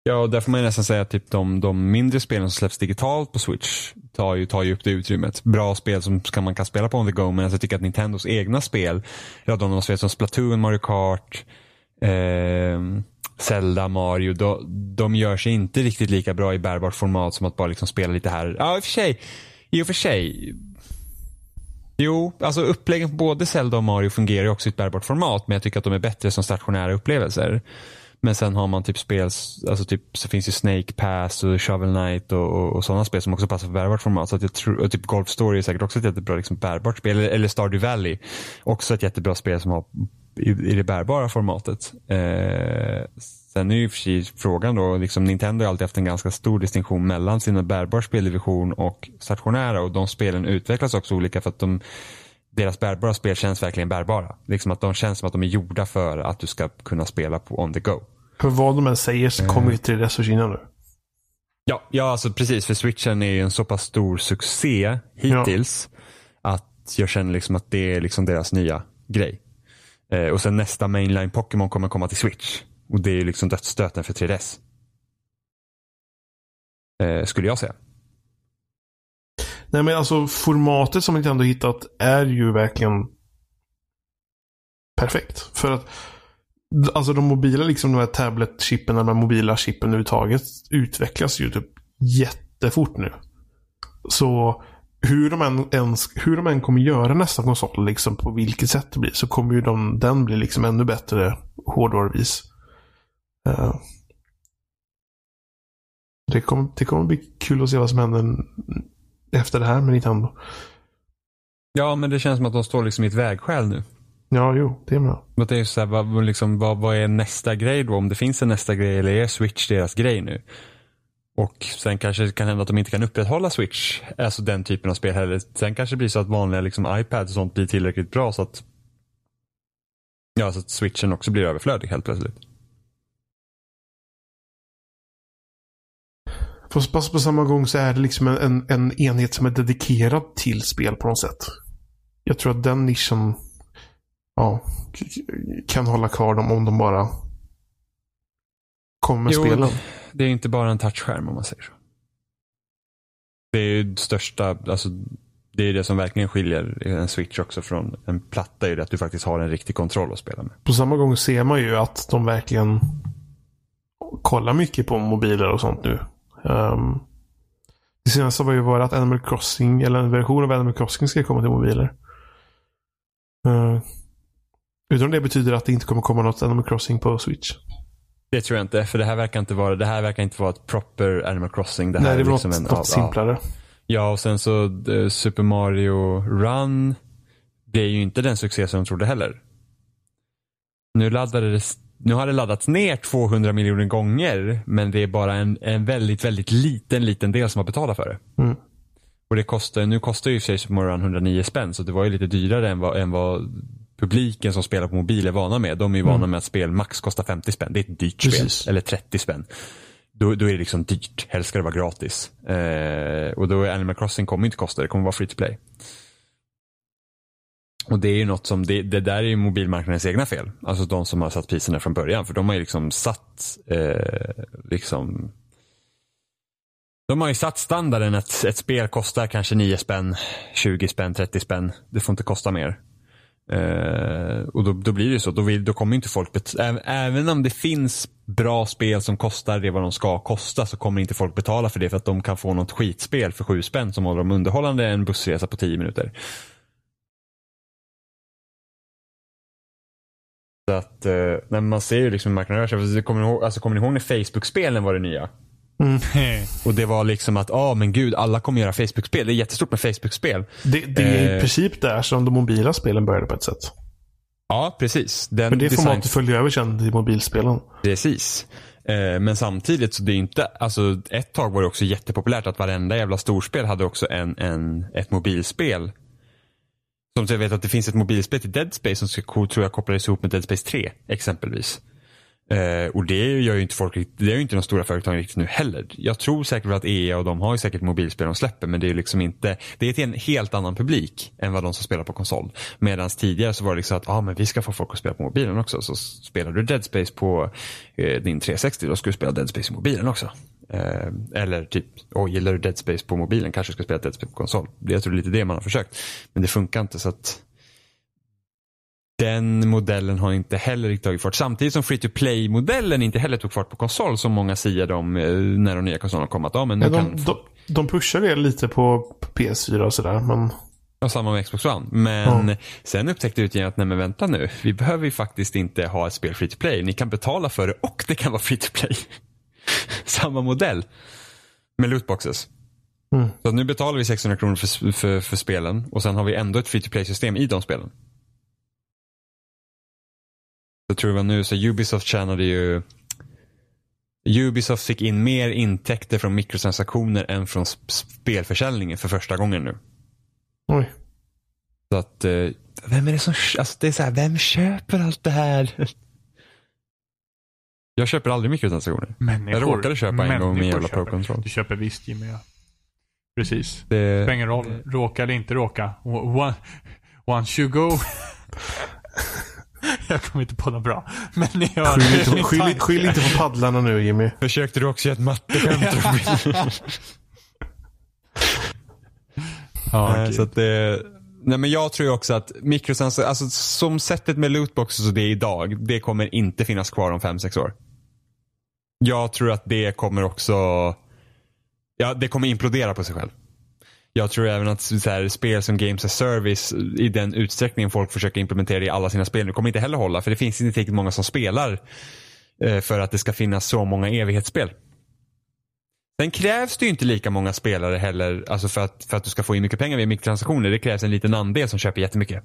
S3: Ja, och där får man ju nästan säga att typ de, de mindre spelen som släpps digitalt på Switch tar ju, tar ju upp det utrymmet. Bra spel som ska, man kan spela på on the go, men alltså jag tycker att Nintendos egna spel, ja, de, de spel som Splatoon, Mario Kart, eh, Zelda, Mario, de, de gör sig inte riktigt lika bra i bärbart format som att bara liksom spela lite här. Ja, i och för sig. I och för sig. Jo, alltså uppläggen på både Zelda och Mario fungerar ju också i ett bärbart format, men jag tycker att de är bättre som stationära upplevelser. Men sen har man typ spel, alltså typ så finns ju Snake Pass och Shovel Knight och, och, och sådana spel som också passar för bärbart format. Så att jag tror, och typ Golf Story är säkert också ett jättebra liksom, bärbart spel. Eller, eller Stardew Valley. Också ett jättebra spel som har i, i det bärbara formatet. Eh, sen är ju i och för sig frågan då, liksom Nintendo har alltid haft en ganska stor distinktion mellan sina bärbara speldivision och stationära och de spelen utvecklas också olika för att de deras bärbara spel känns verkligen bärbara. Liksom att de känns som att de är gjorda för att du ska kunna spela på on the go.
S1: För vad de än säger så kommer ju 3DS försvinna nu.
S3: Ja, ja alltså precis. För switchen är ju en så pass stor succé hittills. Att jag känner liksom att det är liksom deras nya grej. Eh, och sen nästa mainline Pokémon kommer komma till switch. Och det är liksom dödsstöten för 3DS. Eh, skulle jag säga.
S1: Nej men alltså formatet som Nintendo hittat är ju verkligen perfekt. För att alltså de mobila, liksom de här tablet-chippen, de här mobila chippen överhuvudtaget utvecklas ju typ jättefort nu. Så hur de än, ens, hur de än kommer göra nästa konsol, liksom på vilket sätt det blir, så kommer ju de, den bli liksom ännu bättre hårdvaruvis. Uh. det, kommer, det kommer bli kul att se vad som händer efter det här med Nintendo.
S3: Ja, men det känns som att de står liksom i ett vägskäl nu.
S1: Ja, jo, det med.
S3: Men det är så här, vad, liksom, vad, vad är nästa grej då? Om det finns en nästa grej eller är Switch deras grej nu? Och sen kanske det kan hända att de inte kan upprätthålla Switch, alltså den typen av spel heller. Sen kanske det blir så att vanliga liksom, iPads och sånt blir tillräckligt bra så att Ja, så att switchen också blir överflödig helt plötsligt.
S1: Fast på samma gång så är det liksom en, en enhet som är dedikerad till spel på något sätt. Jag tror att den nischen ja, kan hålla kvar dem om de bara kommer med
S3: Jo,
S1: spelen.
S3: Det är inte bara en touchskärm om man säger så. Det är ju det största, alltså det är det som verkligen skiljer en switch också från en platta, är ju det att du faktiskt har en riktig kontroll att spela med.
S1: På samma gång ser man ju att de verkligen kollar mycket på mobiler och sånt nu. Um, det senaste var ju bara att Animal Crossing, eller en version av Animal Crossing ska komma till mobiler. Uh, utan det betyder att det inte kommer komma något Animal Crossing på Switch.
S3: Det tror jag inte, för det här verkar inte vara, det här verkar inte vara ett proper Animal Crossing. Det här
S1: Nej, det
S3: är liksom
S1: något,
S3: en,
S1: något
S3: ja,
S1: simplare.
S3: Ja, och sen så eh, Super Mario Run. Det är ju inte den succé som de trodde heller. Nu laddade det, nu har det laddats ner 200 miljoner gånger, men det är bara en, en väldigt, väldigt liten, liten del som har betalat för det.
S1: Mm.
S3: Och det kostar, nu kostar ju Mario Run 109 spänn, så det var ju lite dyrare än vad, än vad publiken som spelar på mobil är vana med. De är ju vana med att spel max kostar 50 spänn. Det är ett dyrt
S1: Precis.
S3: spel. Eller 30 spänn. Då, då är det liksom dyrt. Helst ska det vara gratis. Eh, och då är Animal Crossing kommer inte kosta, det kommer vara free to play. Och det är ju något som, det, det där är ju mobilmarknadens egna fel. Alltså de som har satt priserna från början. För de har ju liksom satt, eh, liksom de har ju satt standarden att ett spel kostar kanske 9 spänn, 20 spänn, 30 spänn. Det får inte kosta mer. Eh, och då, då blir det ju så. Då, vill, då kommer inte folk, även, även om det finns bra spel som kostar det vad de ska kosta så kommer inte folk betala för det för att de kan få något skitspel för 7 spänn som håller dem underhållande en bussresa på 10 minuter. Så att, eh, när man ser ju liksom hur marknaden rör sig. Kommer ni ihåg, alltså, kommer ni ihåg när Facebook-spelen var det nya? Och det var liksom att, ja men gud, alla kommer göra Facebook-spel. Det är jättestort med Facebook-spel.
S1: Det, det är i
S3: Eh.
S1: princip där som de mobila spelen började på ett sätt.
S3: Ja, precis. Den
S1: Men det
S3: design-
S1: formatet följer över sen till mobilspelen.
S3: Precis. Eh, men samtidigt så det är inte, alltså ett tag var det också jättepopulärt att varenda jävla storspel hade också en, en, ett mobilspel. Som jag vet att det finns ett mobilspel till Dead Space som ska, tror jag kopplades ihop med Dead Space 3 exempelvis. Eh, och det gör ju inte folk, det gör ju inte de stora företagen riktigt nu heller. Jag tror säkert att EA och de har ju säkert mobilspel de släpper men det är ju liksom inte, det är till en helt annan publik än vad de som spelar på konsol. Medan tidigare så var det liksom att, ja ah, men vi ska få folk att spela på mobilen också. Så spelar du Dead Space på eh, din 360 då ska du spela Dead Space i mobilen också. Eh, eller typ, oh, gillar du Dead Space på mobilen kanske du ska spela Dead Space på konsol. Det- Jag tror det är lite det man har försökt. Men det funkar inte så att den modellen har inte heller riktigt tagit fart. Samtidigt som free to play-modellen inte heller tog fart på konsol som många siade om eh, när de nya konsolerna kom. Att, ja, men
S1: Ja,
S3: kan
S1: de, de, de pushar det lite på PS4 och sådär. Men
S3: Ja, samma med Xbox One. Men sen upptäckte utgivaren att nej men vänta nu. Vi behöver ju faktiskt inte ha ett spel free to play. Ni kan betala för det och det kan vara free to play. samma modell. Med lootboxes.
S1: Mm.
S3: Så nu betalar vi 600 kronor för, för, för spelen och sen har vi ändå ett free to play system i de spelen. Jag tror det var nu så Ubisoft tjänade ju Ubisoft fick in mer intäkter från mikrotransaktioner än från sp- spelförsäljningen för första gången nu.
S1: oj.
S3: Så att, eh, vem är det som, alltså det är så här, vem köper allt det här? Jag köper aldrig mikrotransaktioner.
S2: Människor.
S3: Jag råkade köpa en gång med en jävla
S2: köper.
S3: Pro-control.
S2: Du köper visst Jimmy. Ja. Precis.
S3: Det,
S2: Spelar ingen roll. Råka eller inte råka. One, once you go. jag kommer inte på något bra. Men ni hör.
S1: Skyll, inte, skyll, skyll inte på paddlarna nu Jimmy.
S3: försökte du också göra ett matteskämt?
S2: Ja, gud.
S3: så att det, nej men jag tror också att mikrotransaktioner, alltså som sättet med lootboxes och det är idag, det kommer inte finnas kvar om 5-6 år. Jag tror att det kommer också, ja det kommer implodera på sig själv. Jag tror även att så här, spel som Games as Service i den utsträckningen folk försöker implementera det i alla sina spel nu kommer inte heller hålla för det finns inte tillräckligt många som spelar eh, för att det ska finnas så många evighetsspel. Sen krävs det ju inte lika många spelare heller alltså för, att, för att du ska få in mycket pengar via mikrotransaktioner. Det krävs en liten andel som köper jättemycket.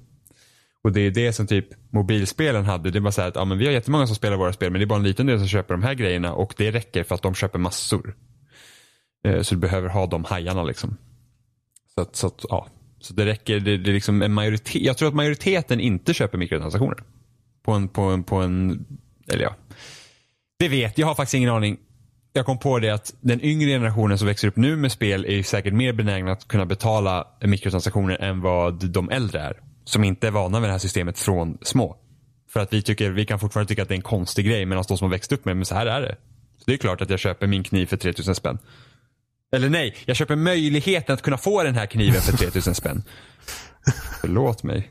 S3: Och det är det som typ mobilspelen hade. Det var så här att ja, men vi har jättemånga som spelar våra spel men det är bara en liten del som köper de här grejerna och det räcker för att de köper massor. Eh, så du behöver ha de hajarna liksom. Så att, så att ja. Så det räcker, det, det är liksom en majoritet. Jag tror att majoriteten inte köper mikrotransaktioner. På en, på en, på en, eller ja. Det vet, jag har faktiskt ingen aning. Jag kom på det att den yngre generationen som växer upp nu med spel är säkert mer benägna att kunna betala mikrotransaktioner än vad de äldre är. Som inte är vana vid det här systemet från små. För att vi, tycker, vi kan fortfarande tycka att det är en konstig grej medan de som har växt upp med men så här är det. Så det är klart att jag köper min kniv för 3000 spänn. Eller nej, jag köper möjligheten att kunna få den här kniven för 3000 spänn. Förlåt mig.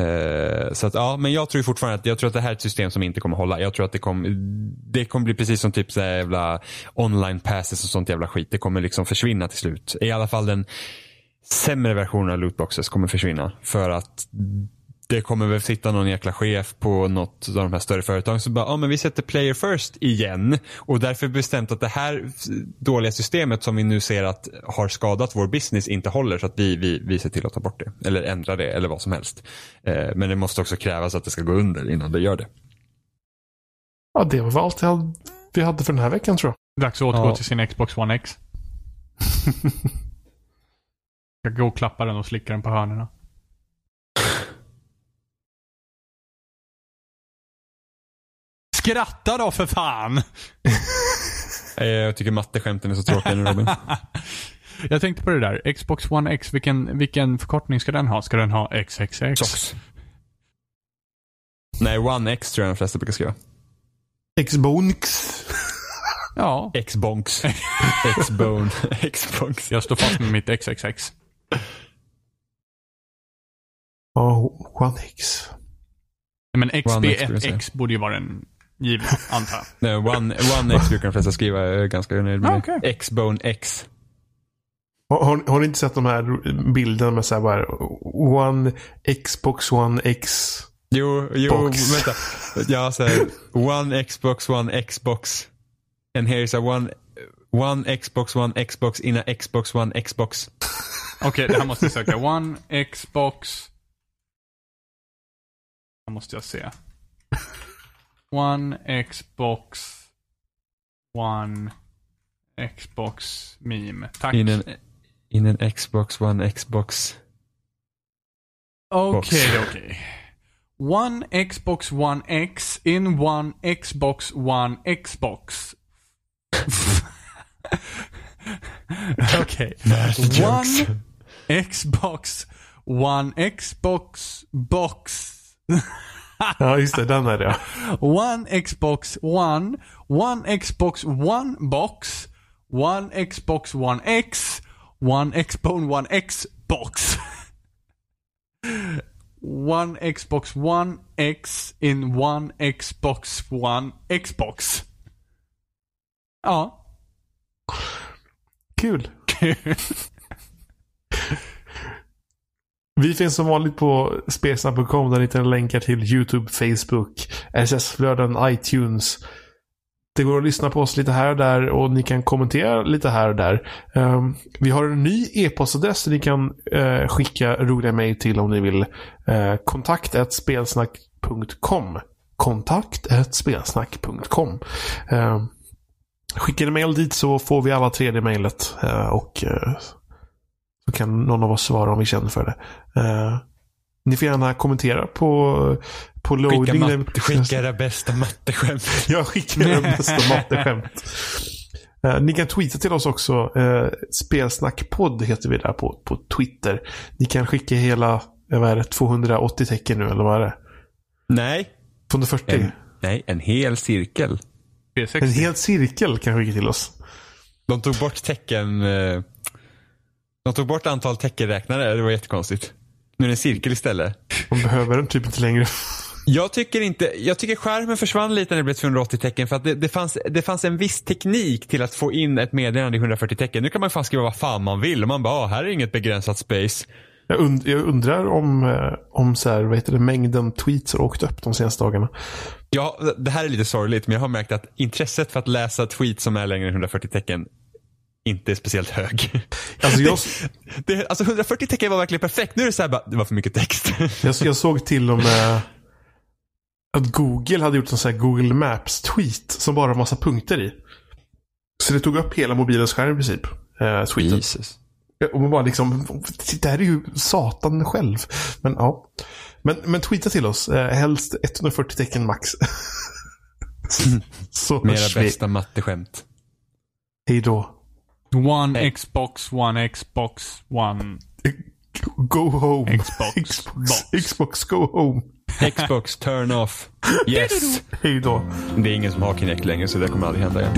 S3: Uh, så att, ja, men jag tror fortfarande att, jag tror att det här är ett system som inte kommer hålla. Jag tror att det kommer, det kommer bli precis som typ så jävla online passes och sånt jävla skit. Det kommer liksom försvinna till slut. I alla fall den sämre versionen av lootboxes kommer försvinna. För att det kommer väl sitta någon jäkla chef på något av de här större företagen som bara, ja men vi sätter player first igen. Och därför bestämt att det här dåliga systemet som vi nu ser att har skadat vår business inte håller så att vi, vi, vi ser till att ta bort det. Eller ändra det eller vad som helst. Eh, men det måste också krävas att det ska gå under innan det gör det.
S1: Ja, det var allt vi hade för den här veckan tror
S2: jag. Dags att återgå ja. till sin Xbox One X. jag gå och klappa den och slicka den på hörnorna. Skratta då för fan!
S3: Eh, jag tycker matteskämten är så tråkiga nu Robin.
S2: jag tänkte på det där. Xbox One X, vilken, vilken förkortning ska den ha? Ska den ha XXX?
S3: Xox. Nej, One X tror jag de flesta brukar skriva.
S1: Xbonx.
S2: Ja.
S3: Xbonx. Xbone. Xbonx.
S2: Jag står fast med mitt XXX.
S1: Ja, oh, One X.
S2: Men XB1X borde ju vara den givna, antar jag.
S3: Nej, One, one X brukar de flesta skriva. Jag är ganska nöjd med
S2: ah, okay.
S3: X-Bone X.
S1: Har, har, ni inte sett de här bilderna med så här bara One Xbox One X
S3: Jo, jo, box. vänta. Ja, så här, One Xbox One Xbox. And here's a one, one Xbox One Xbox in a Xbox One Xbox.
S2: Okej, okay, det här måste jag söka. One Xbox. Här måste jag se. One Xbox One Xbox meme. Tack.
S3: In en, in en Xbox One Xbox.
S2: Okej, okay, okej. Okay. One Xbox One X in one Xbox One Xbox. Okej. Okay. One Xbox One Xbox box.
S1: ja, just det. Den är det.
S2: One Xbox One, One Xbox One box, One Xbox One X, One Xbox One X box. One Xbox One X in One Xbox One Xbox. Ja.
S1: Kul. Vi finns som vanligt på spelsnack.com där ni hittar länkar till YouTube, Facebook, SS-flöden, iTunes. Det går att lyssna på oss lite här och där och ni kan kommentera lite här och där. Um, vi har en ny e-postadress som ni kan uh, skicka roliga mejl till om ni vill. Uh, kontakt spelsnack.com Kontakt spelsnack.com uh, ehm, Skicka Skickar ni mejl dit så får vi alla tredje mejlet uh, och uh, så kan någon av oss svara om vi känner för det. Uh, ni får gärna kommentera på, på loading.
S3: Skicka, matte, skicka era bästa matteskämt.
S1: ja, skicka era bästa matteskämt. Uh, ni kan tweeta till oss också. Uh, Spelsnackpodd heter vi där på, på Twitter. Ni kan skicka hela, vad är det, 280 tecken nu eller vad är det?
S3: Nej.
S1: 240?
S3: En, nej, en hel cirkel.
S1: En hel cirkel kan skicka till oss.
S3: De tog bort tecken de tog bort antal teckenräknare, det var jättekonstigt. Nu är det en cirkel istället.
S1: De behöver den typ inte längre.
S3: Jag tycker inte, jag tycker skärmen försvann lite när det blev 280 tecken för att det, det, fanns, det fanns en viss teknik till att få in ett meddelande i 140 tecken. Nu kan man fan skriva vad fan man vill och man bara, ah, här är inget begränsat space.
S1: Jag, und jag undrar om, eh, om så här, vad heter det, mängden tweets har åkt upp de senaste dagarna.
S3: Ja, det här är lite sorgligt men jag har märkt att intresset för att läsa tweets som är längre än 140 tecken inte är speciellt hög.
S1: Alltså, jag...
S3: det, det, alltså 140 tecken var verkligen perfekt. Nu är det så här bara, det var för mycket text.
S1: jag, jag såg till och med att Google hade gjort en sån här Google Maps-tweet som bara har massa punkter i. Så det tog upp hela mobilens skärm i princip. Eh, tweeten.
S3: Jesus.
S1: Och man bara liksom, det här är ju satan själv. Men ja. Men, men tweeta till oss. Eh, helst 140 tecken max. Så
S3: Mera bästa matteskämt.
S1: Hej då.
S2: One
S3: Hey.
S2: Xbox, one Xbox, one
S1: Go home.
S2: Xbox.
S1: Xbox,
S2: Box.
S1: Xbox go home.
S3: Xbox turn off. Yes.
S1: Hej då.
S3: Det är ingen som har Kinect längre så det kommer aldrig hända igen.